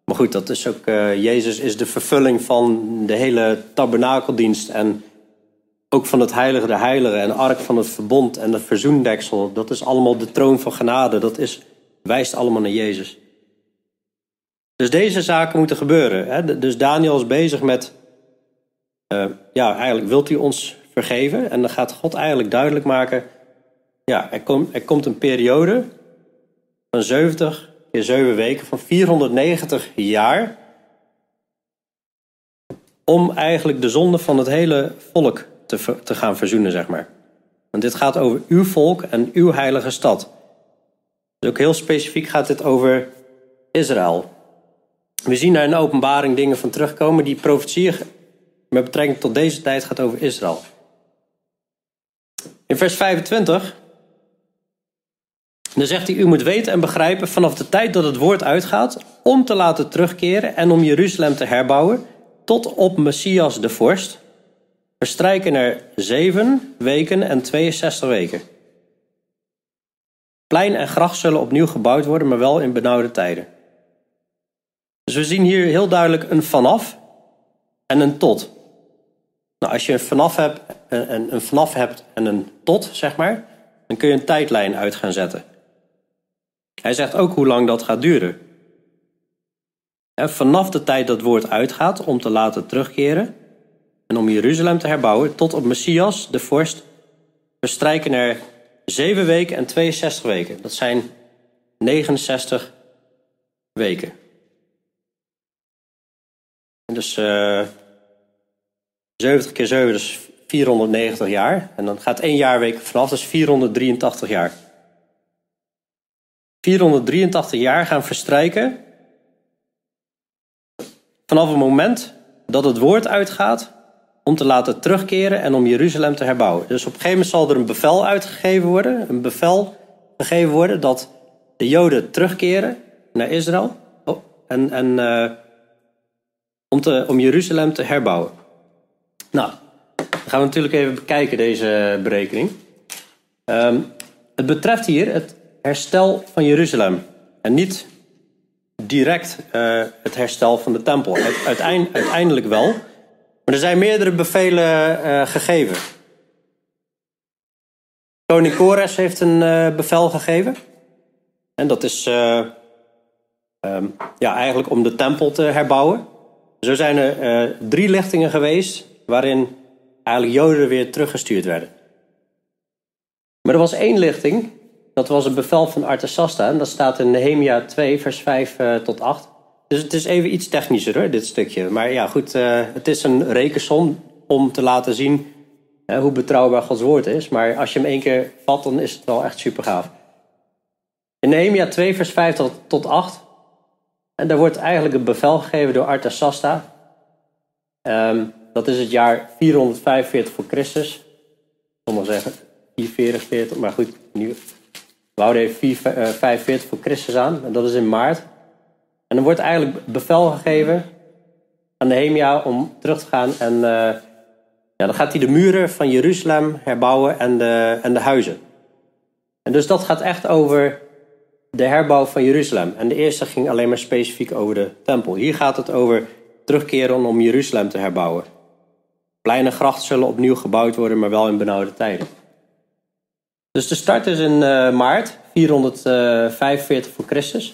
Maar goed, dat is ook, uh, Jezus is de vervulling van de hele tabernakeldienst en ook van het heilige der heiligen en ark van het verbond en de verzoendeksel. Dat is allemaal de troon van genade, dat is, wijst allemaal naar Jezus. Dus deze zaken moeten gebeuren. Hè? Dus Daniel is bezig met, uh, ja, eigenlijk wilt u ons vergeven? En dan gaat God eigenlijk duidelijk maken, ja, er, komt er komt een periode van 70 7 weken, van 490 jaar, om eigenlijk de zonde van het hele volk te, te gaan verzoenen, zeg maar. Want dit gaat over uw volk en uw heilige stad. Dus ook heel specifiek gaat dit over Israël. We zien daar in de openbaring dingen van terugkomen. Die profetie met betrekking tot deze tijd gaat over Israël. In vers 25. Dan zegt hij: U moet weten en begrijpen vanaf de tijd dat het woord uitgaat. om te laten terugkeren en om Jeruzalem te herbouwen. tot op Messias de vorst. Verstrijken er zeven weken en 62 weken. Plein en gracht zullen opnieuw gebouwd worden, maar wel in benauwde tijden. Dus we zien hier heel duidelijk een vanaf en een tot. Nou, als je een vanaf hebt, een, een vanaf hebt en een tot, zeg maar, dan kun je een tijdlijn uit gaan zetten. Hij zegt ook hoe lang dat gaat duren. En vanaf de tijd dat het woord uitgaat om te laten terugkeren en om Jeruzalem te herbouwen, tot op Messias, de vorst, verstrijken er zeven weken en 62 weken. Dat zijn 69 weken. Dus uh, eh, 70 keer 7 is 490 jaar. En dan gaat één jaarweek vanaf, dus 483 jaar. 483 jaar gaan verstrijken. Vanaf het moment dat het woord uitgaat om te laten terugkeren en om Jeruzalem te herbouwen. Dus op een gegeven moment zal er een bevel uitgegeven worden, een bevel gegeven worden dat de Joden terugkeren naar Israël. Oh, en en uh, om, te, om Jeruzalem te herbouwen. Nou, dan gaan we natuurlijk even bekijken deze berekening. Um, het betreft hier het herstel van Jeruzalem. En niet direct uh, het herstel van de tempel. Uiteind, uiteindelijk wel. Maar er zijn meerdere bevelen uh, gegeven. Koning Kores heeft een uh, bevel gegeven. En dat is um, ja, eigenlijk om de tempel te herbouwen. Zo zijn er drie lichtingen geweest waarin eigenlijk Joden weer teruggestuurd werden. Maar er was één lichting, dat was een bevel van Artasasta. En dat staat in Nehemia 2, vers 5 uh, eh, tot 8. Dus het is even iets technischer hoor, dit stukje. Maar ja, goed, uh, het is een rekensom om te laten zien hoe betrouwbaar Gods woord is. Maar als je hem één keer vat, dan is het wel echt super gaaf. In Nehemia 2, vers 5 tot, tot 8 En daar wordt eigenlijk een bevel gegeven door Arthasasta. Um, dat is het jaar 445 voor Christus. Sommigen zeggen 444, maar goed, nu, we houden even 445 voor Christus aan. En dat is in maart. En dan wordt eigenlijk bevel gegeven aan Nehemia om terug te gaan. En uh, ja, dan gaat hij de muren van Jeruzalem herbouwen en de, en de huizen. En dus dat gaat echt over de herbouw van Jeruzalem. En de eerste ging alleen maar specifiek over de tempel. Hier gaat het over terugkeren om Jeruzalem te herbouwen. Pleinen en grachten zullen opnieuw gebouwd worden, maar wel in benauwde tijden. Dus de start is in uh, maart 445 voor Christus.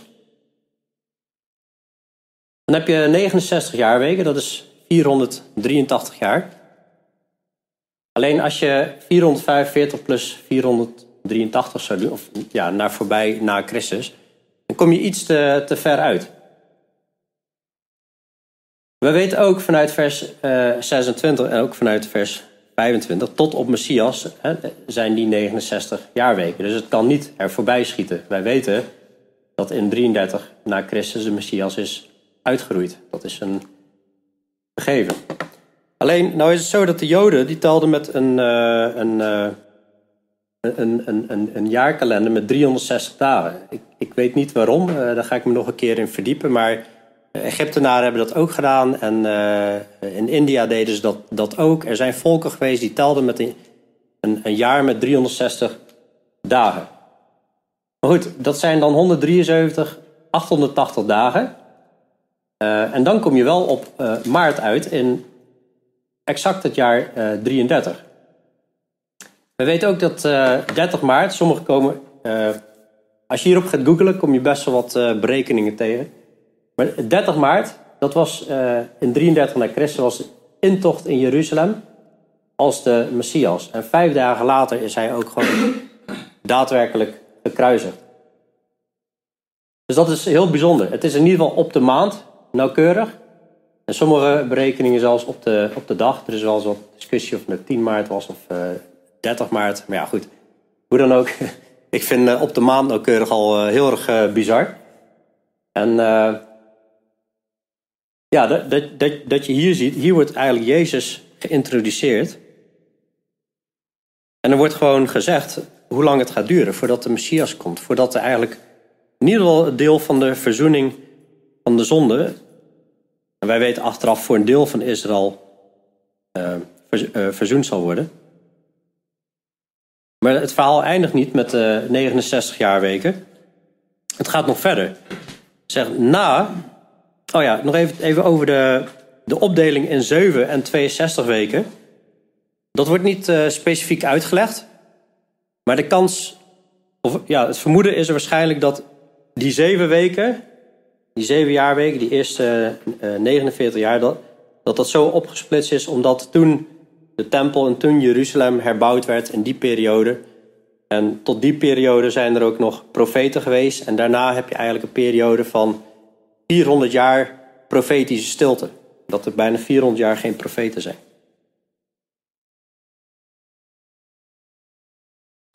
Dan heb je 69 jaarweken, dat is 483 jaar. Alleen als je 445 plus 483 zou doen, of ja, naar voorbij na Christus, dan kom je iets te, te ver uit. We weten ook vanuit vers uh, eh, 26 en ook vanuit vers 25 tot op Messias hè, zijn die 69 jaarweken. Dus het kan niet er voorbij schieten. Wij weten dat in 33 na Christus de Messias is uitgeroeid. Dat is een gegeven. Alleen, nou is het zo dat de Joden die telden met een, een, uh, een, een, een, een, jaarkalender met 360 dagen. Ik, ik weet niet waarom, uh, daar ga ik me nog een keer in verdiepen. Maar Egyptenaren hebben dat ook gedaan en in India deden ze dat, dat ook. Er zijn volken geweest die telden met een, een, een jaar met 360 dagen. Maar goed, dat zijn dan 173, 880 dagen. Uh, en dan kom je wel op uh, maart uit in exact het jaar uh, 33. We weten ook dat 30 maart, sommigen komen, als je hierop gaat googlen, kom je best wel wat berekeningen tegen. Maar 30 maart, dat was in 33 na Christus, was de intocht in Jeruzalem als de Messias. En vijf dagen later is hij ook gewoon daadwerkelijk gekruisigd. Dus dat is heel bijzonder. Het is in ieder geval op de maand, nauwkeurig. En sommige berekeningen zelfs op de, op de dag. Er is wel eens wat discussie of het 10 maart was of uh, eh, 30 maart. Maar ja, goed. Hoe dan ook. Ik vind uh, op de maand nauwkeurig al heel erg bizar. En ja, dat, dat, dat, dat je hier ziet, hier wordt eigenlijk Jezus geïntroduceerd. En er wordt gewoon gezegd hoe lang het gaat duren voordat de Messias komt. Voordat er eigenlijk in ieder geval het deel van de verzoening van de zonde. En wij weten achteraf voor een deel van Israël uh, verzoend zal worden. Maar het verhaal eindigt niet met de 69 jaarweken. Het gaat nog verder. Zeg, na. Oh ja, nog even, even over de, de opdeling in 7 en 62 weken. Dat wordt niet uh, specifiek uitgelegd. Maar de kans. Of ja, het vermoeden is er waarschijnlijk dat die zeven weken die zeven jaarweken, die eerste uh, eh, 49 jaar, dat, dat dat zo opgesplitst is omdat toen de tempel en toen Jeruzalem herbouwd werd in die periode. En tot die periode zijn er ook nog profeten geweest. En daarna heb je eigenlijk een periode van 400 jaar profetische stilte. Dat er bijna 400 jaar geen profeten zijn.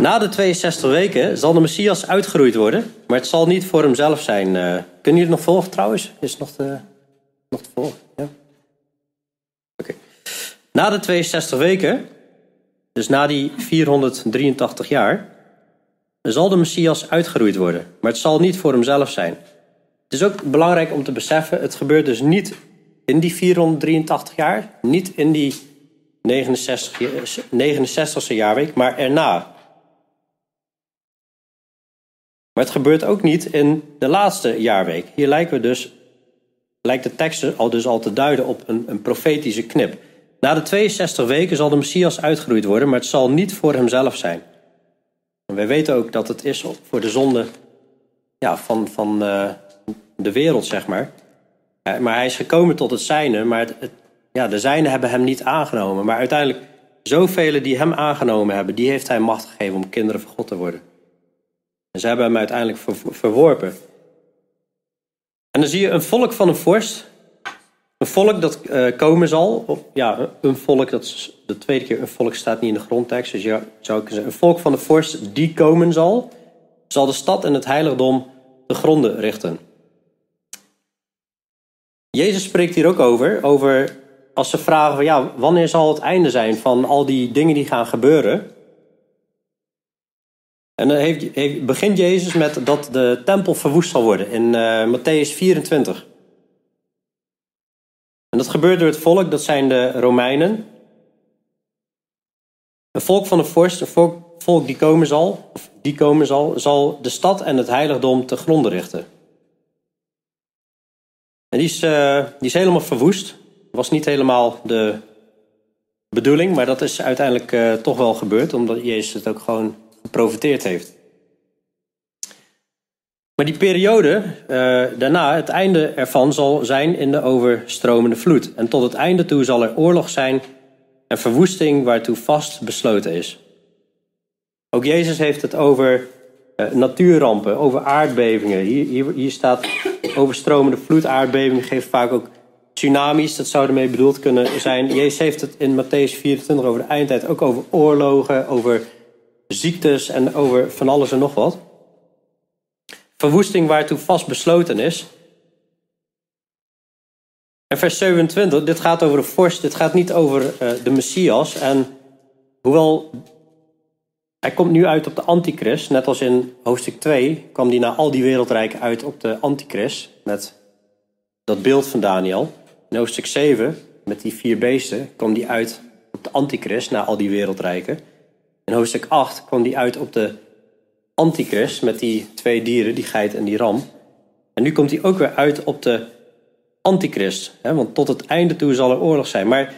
Na de 62 weken zal de Messias uitgeroeid worden, maar het zal niet voor hemzelf zijn. Uh, kunnen jullie het nog volgen trouwens? Is het nog te, nog te volgen? Ja? Oké. Na de 62 weken, dus na die 483 jaar, zal de Messias uitgeroeid worden, maar het zal niet voor hemzelf zijn. Het is ook belangrijk om te beseffen, het gebeurt dus niet in die 483 jaar, niet in die 69, 69ste jaarweek, maar erna. Maar het gebeurt ook niet in de laatste jaarweek. Hier lijken we dus, lijkt de tekst al dus al te duiden op een, een profetische knip. Na de 62 weken zal de Messias uitgeroeid worden, maar het zal niet voor hemzelf zijn. En wij weten ook dat het is voor de zonde ja, van, van uh, de wereld, zeg maar. maar hij is gekomen tot het zijne, maar het, ja, de zijne hebben hem niet aangenomen. Maar uiteindelijk, zoveel die hem aangenomen hebben, die heeft hij macht gegeven om kinderen van God te worden. En ze hebben hem uiteindelijk verworpen. En dan zie je een volk van een vorst. Een volk dat uh, komen zal. Ja, een volk, dat is de tweede keer een volk staat niet in de grondtekst. Dus ja, zou ik zeggen, een volk van de vorst die komen zal, zal de stad en het heiligdom de gronden richten. Jezus spreekt hier ook over, over als ze vragen van ja, wanneer zal het einde zijn van al die dingen die gaan gebeuren? En dan heeft, begint Jezus met dat de tempel verwoest zal worden in uh, Matthäus 24. En dat gebeurt door het volk, dat zijn de Romeinen. Een volk van de vorst, een volk, volk die komen zal, die komen zal, zal de stad en het heiligdom te gronden richten. En die is, uh, die is helemaal verwoest. Was niet helemaal de bedoeling, maar dat is uiteindelijk uh, toch wel gebeurd, omdat Jezus het ook gewoon geprofiteerd heeft. Maar die periode uh, daarna, het einde ervan zal zijn in de overstromende vloed. En tot het einde toe zal er oorlog zijn en verwoesting waartoe vast besloten is. Ook Jezus heeft het over natuurrampen, over aardbevingen. Hier, hier, hier staat overstromende vloed, aardbevingen geeft vaak ook tsunamis. Dat zou ermee bedoeld kunnen zijn. Jezus heeft het in Matthäus 24 over de eindtijd ook over oorlogen, over ziektes en over van alles en nog wat. Verwoesting waartoe vast besloten is. En vers 27, dit gaat over de vorst, dit gaat niet over uh, de Messias. En hoewel hij komt nu uit op de antichrist, net als in hoofdstuk 2 kwam hij naar al die wereldrijken uit op de antichrist, met dat beeld van Daniel. In hoofdstuk 7, met die vier beesten, kwam hij uit op de antichrist, naar al die wereldrijken. In hoofdstuk 8 kwam hij uit op de antichrist, met die twee dieren, die geit en die ram. En nu komt hij ook weer uit op de antichrist, hè, want tot het einde toe zal er oorlog zijn. Maar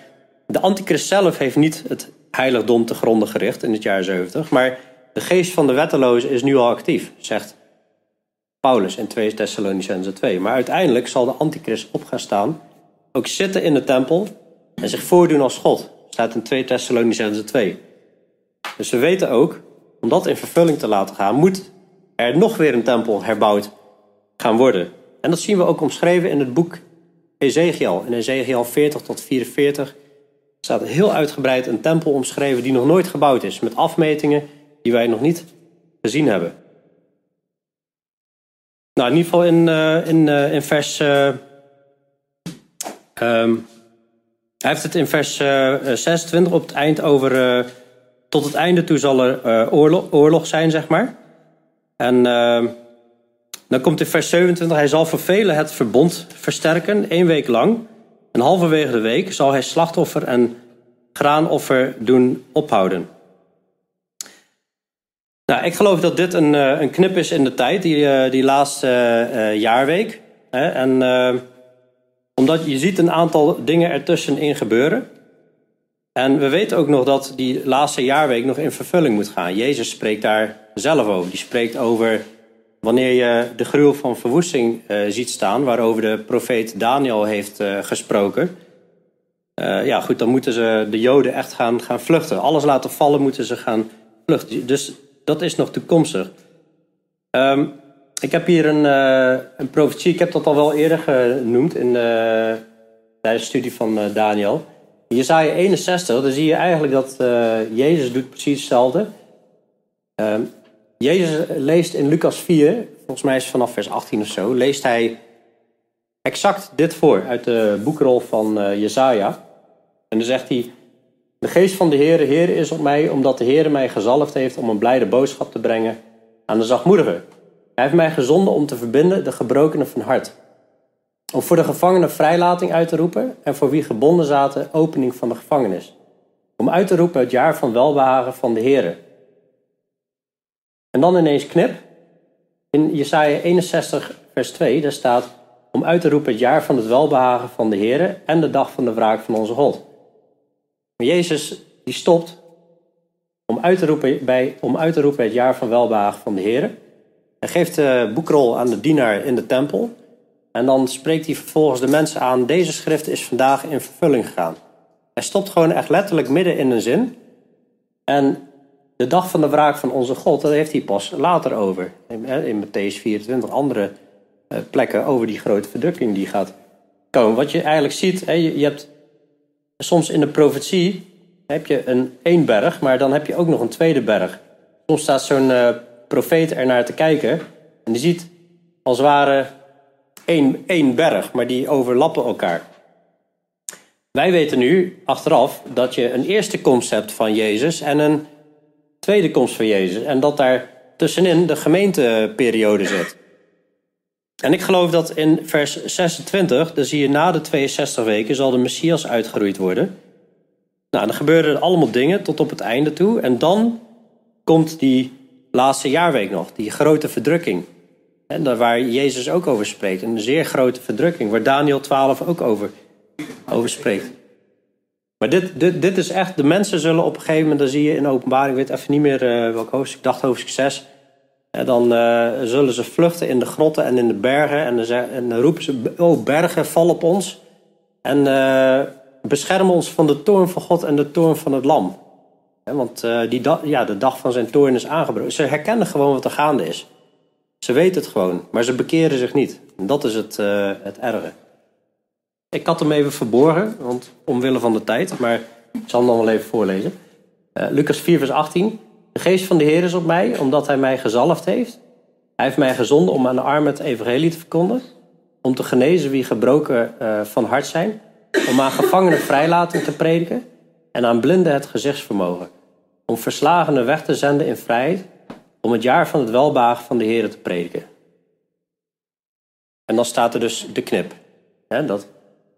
de antichrist zelf heeft niet het heiligdom te gronden gericht in het jaar 70. Maar de geest van de wetteloze is nu al actief, zegt Paulus in 2 Thessalonicense 2. Maar uiteindelijk zal de antichrist op gaan staan, ook zitten in de tempel en zich voordoen als God. Staat in 2 Thessalonicense 2. Dus we weten ook, om dat in vervulling te laten gaan, moet er nog weer een tempel herbouwd gaan worden. En dat zien we ook omschreven in het boek Ezekiel. In Ezekiel 40 tot 44 staat heel uitgebreid een tempel omschreven die nog nooit gebouwd is, met afmetingen die wij nog niet gezien hebben. Nou, in ieder geval in, uh, in, uh, in vers. Uh, um, hij heeft het in vers 26 op het eind over. tot het einde toe zal er oorlog, oorlog, zijn, zeg maar. En ehm, dan komt in vers 27. Hij zal voor velen het verbond versterken, één week lang. En halverwege de week zal hij slachtoffer en graanoffer doen ophouden. Nou, ik geloof dat dit een, eh, een knip is in de tijd, die, eh, die laatste uh, jaarweek. En omdat je ziet een aantal dingen ertussenin gebeuren. En we weten ook nog dat die laatste jaarweek nog in vervulling moet gaan. Jezus spreekt daar zelf over. Die spreekt over wanneer je de gruwel van verwoesting uh, ziet staan, waarover de profeet Daniel heeft uh, gesproken. Uh, ja, goed, dan moeten ze de Joden echt gaan, gaan vluchten. Alles laten vallen, moeten ze gaan vluchten. Dus dat is nog toekomstig. Um, ik heb hier een, een profetie, ik heb dat al wel eerder genoemd in, tijdens de studie van Daniel. In Jezaja 61, dan zie je eigenlijk dat Jezus doet precies hetzelfde. Um, Jezus leest in Lucas 4, volgens mij is het vanaf vers 18 of zo, leest hij exact dit voor uit de boekrol van uh, Jezaja. En dan zegt hij, de geest van de Heere, Heer is op mij, omdat de Heere mij gezalfd heeft om een blijde boodschap te brengen aan de zachtmoedigen. Hij heeft mij gezonden om te verbinden de gebrokenen van hart. Om voor de gevangenen vrijlating uit te roepen en voor wie gebonden zaten opening van de gevangenis. Om uit te roepen het jaar van welbehagen van de Heere en dan ineens knip. In Jesaja 61 vers 2, daar staat... om uit te roepen het jaar van het welbehagen van de Heer... en de dag van de wraak van onze God. Maar Jezus die stopt om uit, te roepen bij, om uit te roepen het jaar van welbehagen van de Heer. Hij geeft de boekrol aan de dienaar in de tempel... En dan spreekt hij vervolgens de mensen aan: deze schrift is vandaag in vervulling gegaan. Hij stopt gewoon echt letterlijk midden in een zin. En de dag van de wraak van onze God, daar heeft hij pas later over. In Matthäus 24, andere eh, plekken over die grote verdrukking die gaat komen. Wat je eigenlijk ziet, je hebt soms in de profetie heb je een één berg, maar dan heb je ook nog een tweede berg. Soms staat zo'n uh, profeet er naar te kijken en die ziet als het ware één, één berg, maar die overlappen elkaar. Wij weten nu achteraf dat je een eerste hebt van Jezus en een tweede komst van Jezus. En dat daar tussenin de gemeenteperiode zit. En ik geloof dat in vers 26, dan zie je na de 62 weken, zal de Messias uitgeroeid worden. Nou, dan gebeuren er allemaal dingen tot op het einde toe. En dan komt die laatste jaarweek nog, die grote verdrukking. En waar Jezus ook over spreekt. Een zeer grote verdrukking, waar Daniel 12 ook over, over spreekt. Maar dit, dit, dit is echt, de mensen zullen op een gegeven moment, dan zie je in openbaring, ik weet even niet meer uh, welk hoofdstuk, ik dacht hoofdstuk 6. En dan uh, zullen ze vluchten in de grotten en in de bergen. En dan, en roepen ze, oh bergen, val op ons. En uh, bescherm ons van de toorn van God en de toorn van het lam. want die ja, de dag van zijn toorn is aangebroken. Ze herkennen gewoon wat er gaande is. Ze weten het gewoon, maar ze bekeren zich niet. Dat is het, het erge. Ik had hem even verborgen, want omwille van de tijd, maar ik zal hem dan wel even voorlezen. Uh, Lucas 4, vers 18. De geest van de Heer is op mij, omdat hij mij gezalfd heeft. Hij heeft mij gezonden om aan de armen het evangelie te verkondigen. Om te genezen wie gebroken uh, van hart zijn. Om aan gevangenen vrijlating te prediken. En aan blinden het gezichtsvermogen. Om verslagenen weg te zenden in vrijheid. Om het jaar van het welbagen van de Heer te prediken. En dan staat er dus de knip. Dat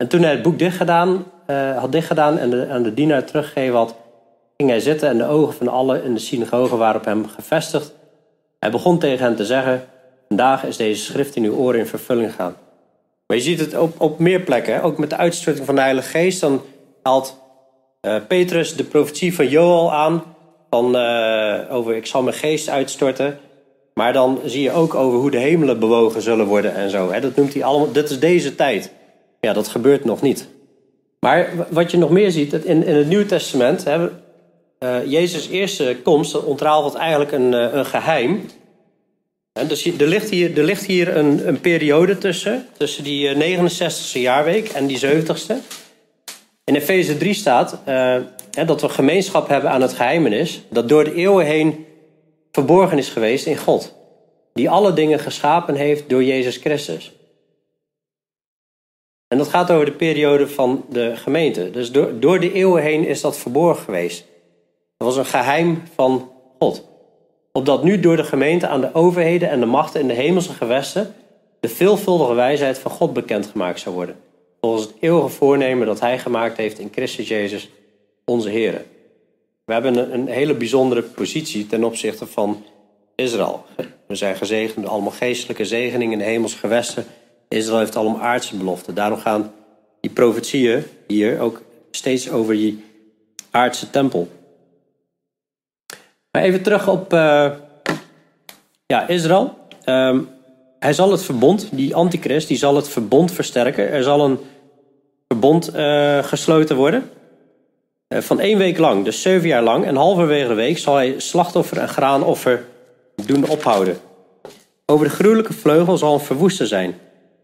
en toen hij het boek dichtgedaan, uh, had dichtgedaan en de, aan de dienaar teruggegeven had, ging hij zitten en de ogen van allen in de synagoge waren op hem gevestigd. Hij begon tegen hen te zeggen, vandaag is deze schrift in uw oren in vervulling gegaan. Maar je ziet het op, op meer plekken, ook met de uitstorting van de Heilige Geest. Dan haalt uh, Petrus de profetie van Joel aan, van, uh, over ik zal mijn geest uitstorten. Maar dan zie je ook over hoe de hemelen bewogen zullen worden en zo. Hè. Dat noemt hij allemaal, dit is deze tijd. Ja, dat gebeurt nog niet. Maar wat je nog meer ziet, in, in het Nieuwe Testament, hè, uh, Jezus' eerste komst ontrafelt eigenlijk een, uh, een geheim. En dus er ligt hier, er ligt hier een, een periode tussen, tussen die 69ste jaarweek en die 70ste. In Efeze 3 staat dat we gemeenschap hebben aan het geheimenis, dat door de eeuwen heen verborgen is geweest in God, die alle dingen geschapen heeft door Jezus Christus. En dat gaat over de periode van de gemeente. Dus door, door de eeuwen heen is dat verborgen geweest. Dat was een geheim van God. Opdat nu door de gemeente aan de overheden en de machten in de hemelse gewesten de veelvuldige wijsheid van God bekendgemaakt zou worden. Volgens het eeuwige voornemen dat Hij gemaakt heeft in Christus Jezus, onze Heer. We hebben een, een hele bijzondere positie ten opzichte van Israël. We zijn gezegend, allemaal geestelijke zegeningen in de hemelse gewesten Israël heeft allemaal aardse beloften. Daarom gaan die profetieën hier ook steeds over die aardse tempel. Maar even terug op uh, ja, Israël. Um, hij zal het verbond, die antichrist, die zal het verbond versterken. Er zal een verbond uh, gesloten worden. Uh, van één week lang, dus zeven jaar lang. En halverwege de week zal hij slachtoffer en graanoffer doen ophouden. Over de gruwelijke vleugel zal een verwoester zijn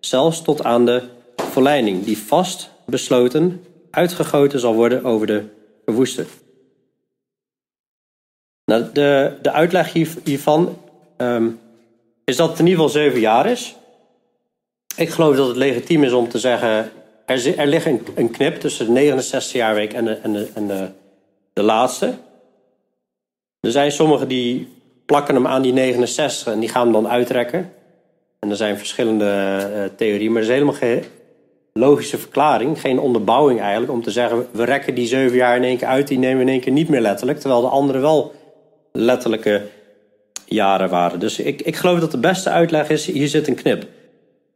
zelfs tot aan de verleiding, die vast besloten uitgegoten zal worden over de verwoester. Nou, de, de uitleg hiervan um, is dat het in ieder geval zeven jaar is. Ik geloof dat het legitiem is om te zeggen, er, er ligt een, knip tussen de 69 jaarweek en de, en, de, en de, de laatste. Er zijn sommigen die plakken hem aan die 69 en die gaan hem dan uitrekken. En er zijn verschillende uh, theorieën, maar er is helemaal geen logische verklaring, geen onderbouwing eigenlijk, om te zeggen: we rekken die zeven jaar in één keer uit, die nemen we in één keer niet meer letterlijk, terwijl de andere wel letterlijke jaren waren. Dus ik, ik geloof dat de beste uitleg is: hier zit een knip.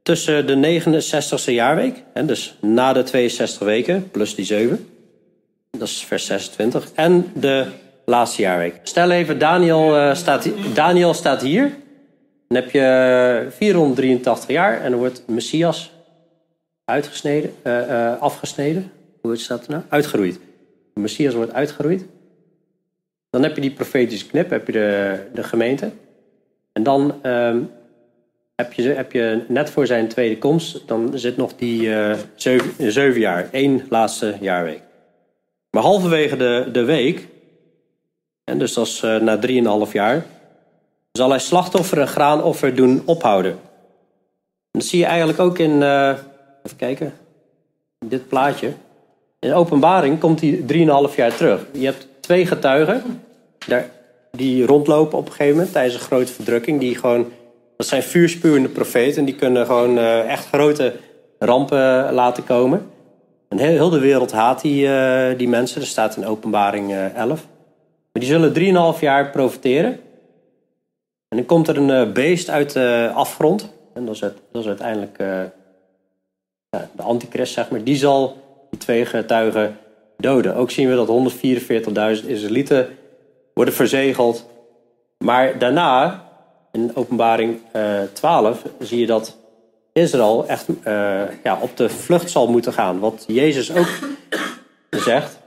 Tussen de 69ste jaarweek, en dus na de 62 weken, plus die 7, dat is vers 26, en de laatste jaarweek. Stel even, Daniel, uh, staat, Daniel staat hier. Dan heb je 483 jaar en dan wordt Messias uitgesneden, uh, afgesneden. Hoe is dat nou? Uitgeroeid. De Messias wordt uitgeroeid. Dan heb je die profetische knip, heb je de, de gemeente. En dan um, heb, je, heb je net voor zijn tweede komst, dan zit nog die zeven, jaar, één laatste jaarweek. Maar halverwege de, de week, en dus dat is na drieënhalf jaar, zal hij slachtoffer en graanoffer doen ophouden. dat zie je eigenlijk ook in, eh, even kijken, dit plaatje. In openbaring komt hij 3,5 jaar terug. Je hebt twee getuigen daar, die rondlopen op een gegeven moment tijdens een grote verdrukking. Die gewoon, dat zijn vuurspuwende profeten. Die kunnen gewoon uh, echt grote rampen laten komen. En heel, heel de wereld haat die, uh, die mensen. Er staat in openbaring uh, 11. Maar die zullen 3,5 jaar profiteren. En dan komt er een beest uit de afgrond. En dat is, het, uiteindelijk ja, de antichrist, zeg maar. Die zal die twee getuigen doden. Ook zien we dat 144.000 Israëlieten worden verzegeld. Maar daarna, in openbaring uh, 12, zie je dat Israël echt ja, op de vlucht zal moeten gaan. Wat Jezus ook zegt.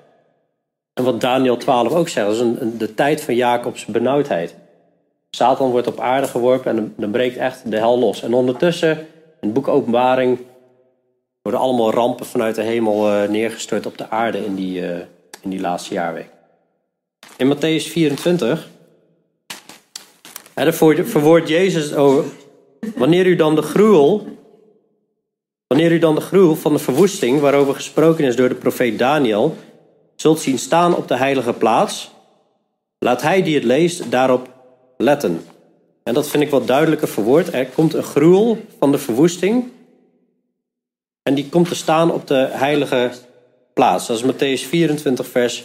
En wat Daniel 12 ook zegt. Dat is een, de tijd van Jacobs benauwdheid. Satan wordt op aarde geworpen en dan, breekt echt de hel los. En ondertussen, in het boek Openbaring, worden allemaal rampen vanuit de hemel uh, neergestort op de aarde in die, uh, in die laatste jaarweek. In Matthäus 24 verwoordt Jezus over wanneer u dan de gruwel, wanneer u dan de gruwel van de verwoesting waarover gesproken is door de profeet Daniel, zult zien staan op de heilige plaats, laat hij die het leest daarop letten. En dat vind ik wat duidelijker verwoord. Er komt een gruwel van de verwoesting en die komt te staan op de heilige plaats. Dat is Matthäus 24, vers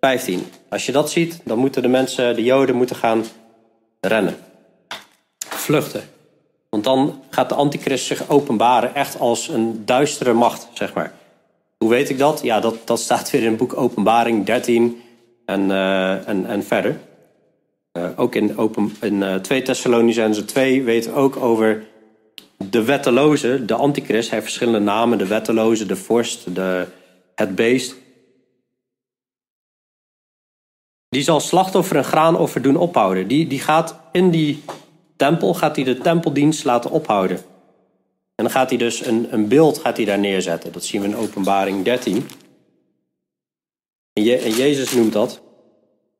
15. Als je dat ziet, dan moeten de mensen, de Joden, moeten gaan rennen. Vluchten. Want dan gaat de antichrist zich openbaren echt als een duistere macht, zeg maar. Hoe weet ik dat? Ja, dat, dat staat weer in het boek Openbaring 13 en, uh, en, en verder. Uh, ook in, open, in uh, 2 Thessalonicense 2 weten we ook over de wetteloze, de antichrist. Hij heeft verschillende namen. De wetteloze, de vorst, de, het beest. Die zal slachtoffer en graanoffer doen ophouden. Die, die gaat in die tempel, gaat hij de tempeldienst laten ophouden. En dan gaat hij dus een, een beeld gaat hij daar neerzetten. Dat zien we in openbaring 13. En, Je, en Jezus noemt dat.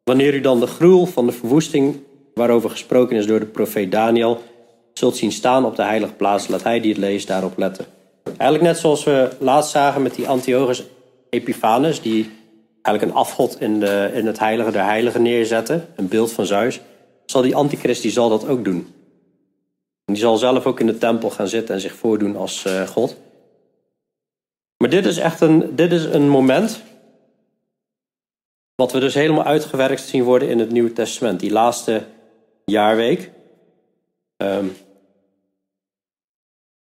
Wanneer u dan de gruwel van de verwoesting, waarover gesproken is door de profeet Daniel, zult zien staan op de heilige plaats, laat hij die het leest daarop letten. Eigenlijk net zoals we laatst zagen met die Antiochus Epiphanes, die eigenlijk een afgod in, de, in het heilige der heiligen neerzetten, een beeld van Zeus, zal die antichrist die zal dat ook doen. En die zal zelf ook in de tempel gaan zitten en zich voordoen als uh, God. Maar dit is echt een, dit is een moment wat we dus helemaal uitgewerkt zien worden in het Nieuwe Testament. Die laatste jaarweek. Um,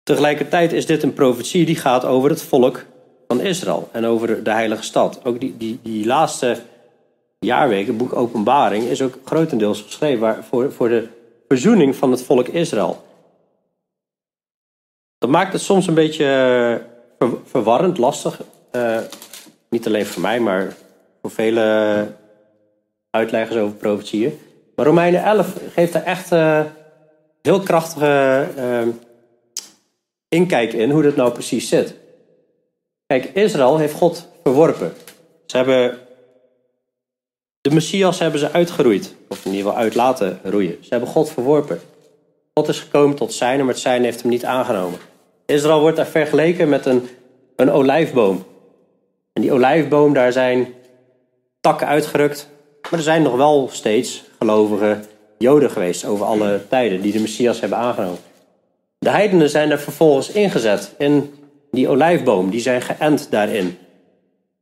tegelijkertijd is dit een profetie die gaat over het volk van Israël en over de heilige stad. Ook die, die, die laatste jaarweek, het boek Openbaring, is ook grotendeels geschreven voor, voor de verzoening van het volk Israël. Dat maakt het soms een beetje ver, verwarrend, lastig. Uh, niet alleen voor mij, maar voor vele uitleggers over profetieën. Maar Romeinen 11 geeft daar echt uh, heel krachtige uh, inkijk in hoe dat nou precies zit. Kijk, Israël heeft God verworpen. Ze hebben de Messias hebben ze uitgeroeid, of in ieder geval uit laten roeien. Ze hebben God verworpen. God is gekomen tot zijn, maar het zijn heeft hem niet aangenomen. Israël wordt daar vergeleken met een, een olijfboom. En die olijfboom, daar zijn takken uitgerukt. Maar er zijn nog wel steeds gelovige Joden geweest over alle tijden die de Messias hebben aangenomen. De heidenen zijn er vervolgens ingezet in die olijfboom. Die zijn geënt daarin.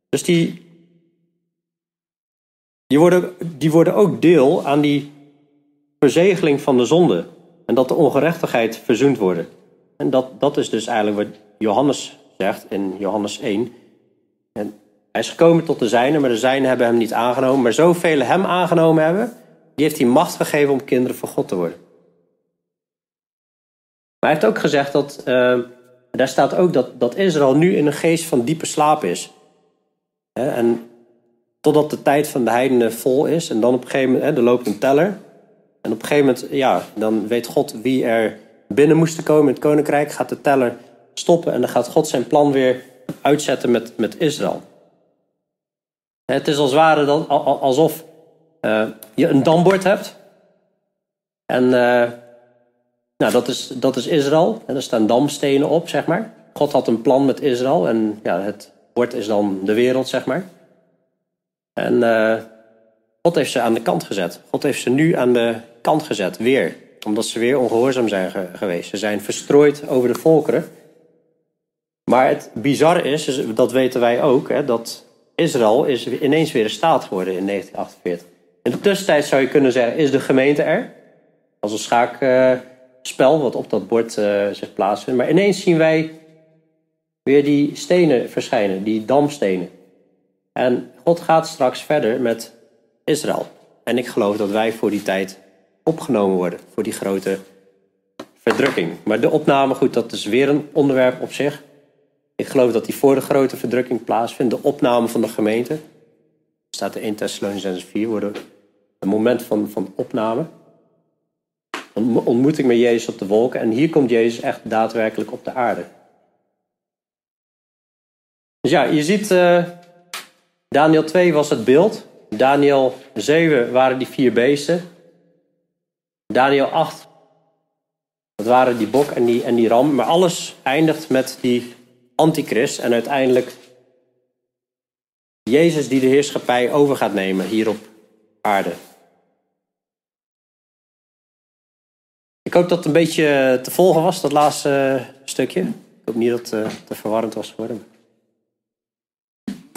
Dus die, die, worden, die worden ook deel aan die verzegeling van de zonde. En dat de ongerechtigheid verzoend wordt. En dat, dat is dus eigenlijk wat Johannes zegt in Johannes 1. En hij is gekomen tot de zijnen, maar de zijnen hebben hem niet aangenomen. Maar zoveel hem aangenomen hebben, die heeft hij macht gegeven om kinderen van God te worden. Maar hij heeft ook gezegd dat, uh, daar staat ook dat, dat Israël nu in een geest van diepe slaap is. En totdat de tijd van de heidenen vol is. En dan op een gegeven moment, er loopt een teller. En op een gegeven moment, ja, dan weet God wie er binnen moesten komen in het koninkrijk. Gaat de teller stoppen en dan gaat God zijn plan weer uitzetten met, met Israël. Het is als ware dan, alsof uh, je een dambord hebt. En uh, Nou, dat is, dat is Israël. En er staan damstenen op, zeg maar. God had een plan met Israël. En ja, het bord is dan de wereld, zeg maar. En uh, God heeft ze aan de kant gezet. God heeft ze nu aan de kant gezet, weer. Omdat ze weer ongehoorzaam zijn geweest. Ze zijn verstrooid over de volkeren. Maar het bizarre is, dat weten wij ook, hè, dat Israël is ineens weer een staat geworden in 1948. In de tussentijd zou je kunnen zeggen, is de gemeente er? Als een schaakspel wat op dat bord uh, zich plaatsvindt. Maar ineens zien wij weer die stenen verschijnen, die damstenen. En God gaat straks verder met Israël. En ik geloof dat wij voor die tijd opgenomen worden, voor die grote verdrukking. Maar de opname, goed, dat is weer een onderwerp op zich. Ik geloof dat die voor de grote verdrukking plaatsvindt, de opname van de gemeente. Staat in 1 Thessalonians 4, worden een moment van, van opname. Een ontmoeting met Jezus op de wolken. En hier komt Jezus echt daadwerkelijk op de aarde. Dus ja, je ziet, uh, Daniel 2 was het beeld. Daniel 7 waren die vier beesten. Daniel 8, dat waren die bok en die, en die ram. Maar alles eindigt met die antichrist en uiteindelijk Jezus die de heerschappij over gaat nemen hier op aarde. Ik hoop dat het een beetje te volgen was, dat laatste stukje. Ik hoop niet dat het te verwarrend was geworden.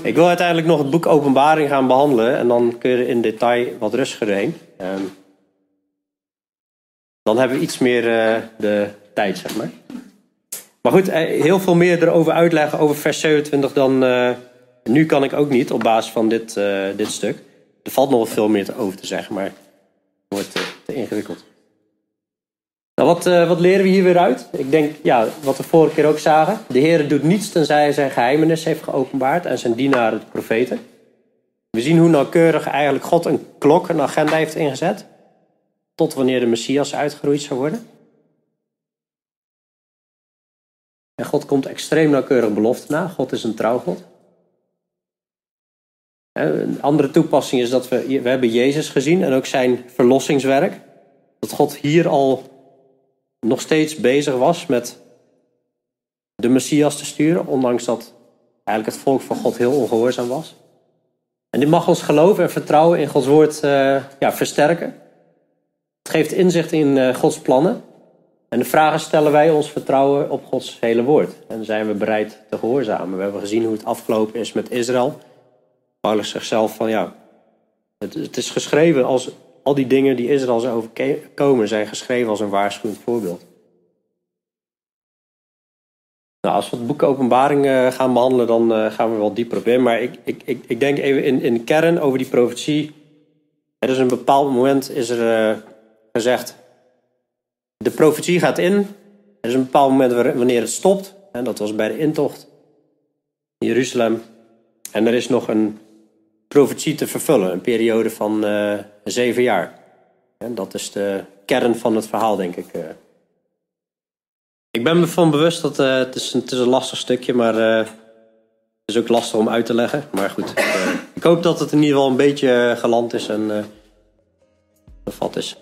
Ik wil uiteindelijk nog het boek Openbaring gaan behandelen en dan kun je er in detail wat rustiger heen. Ehm, dan hebben we iets meer uh, de tijd, zeg maar. Maar goed, eh, heel veel meer erover uitleggen over vers 27 dan. Uh, nu kan ik ook niet op basis van dit, uh, dit stuk. Er valt nog veel meer over te zeggen, maar het wordt te, ingewikkeld. Nou, wat, wat leren we hier weer uit? Ik denk, ja, wat we vorige keer ook zagen. De Heer doet niets tenzij hij zijn geheimenis heeft geopenbaard en zijn dienaren, de profeten. We zien hoe nauwkeurig eigenlijk God een klok, een agenda heeft ingezet. Tot wanneer de Messias uitgeroeid zou worden. En God komt extreem nauwkeurig belofte na. God is een trouwgod. Een andere toepassing is dat we, we hebben Jezus gezien en ook zijn verlossingswerk. Dat God hier al nog steeds bezig was met de Messias te sturen, ondanks dat eigenlijk het volk van God heel ongehoorzaam was. En dit mag ons geloof en vertrouwen in Gods woord uh, ja, versterken. Het geeft inzicht in uh, Gods plannen. En de vraag is, stellen wij ons vertrouwen op Gods hele woord? En zijn we bereid te gehoorzamen? We hebben gezien hoe het afgelopen is met Israël. Paulus zegt zelf van ja, het, het is geschreven als al die dingen die Israël zijn overkomen, zijn geschreven als een waarschuwend voorbeeld. Nou, als we het boek Openbaring uh, gaan behandelen, dan uh, gaan we wel dieper op in. Maar ik, ik, ik, ik denk even in, in de kern over die profetie. Er is een bepaald moment is er uh, gezegd, de profetie gaat in. Er is een bepaald moment wanneer het stopt. En dat was bij de intocht in Jeruzalem. En er is nog een profetie te vervullen. Een periode van uh, zeven jaar. En dat is de kern van het verhaal, denk ik. Uh. Ik ben me van bewust dat uh, het, is een, het is een lastig stukje, maar het is ook lastig om uit te leggen. Maar goed, ik hoop dat het in ieder geval een beetje geland is en bevat is.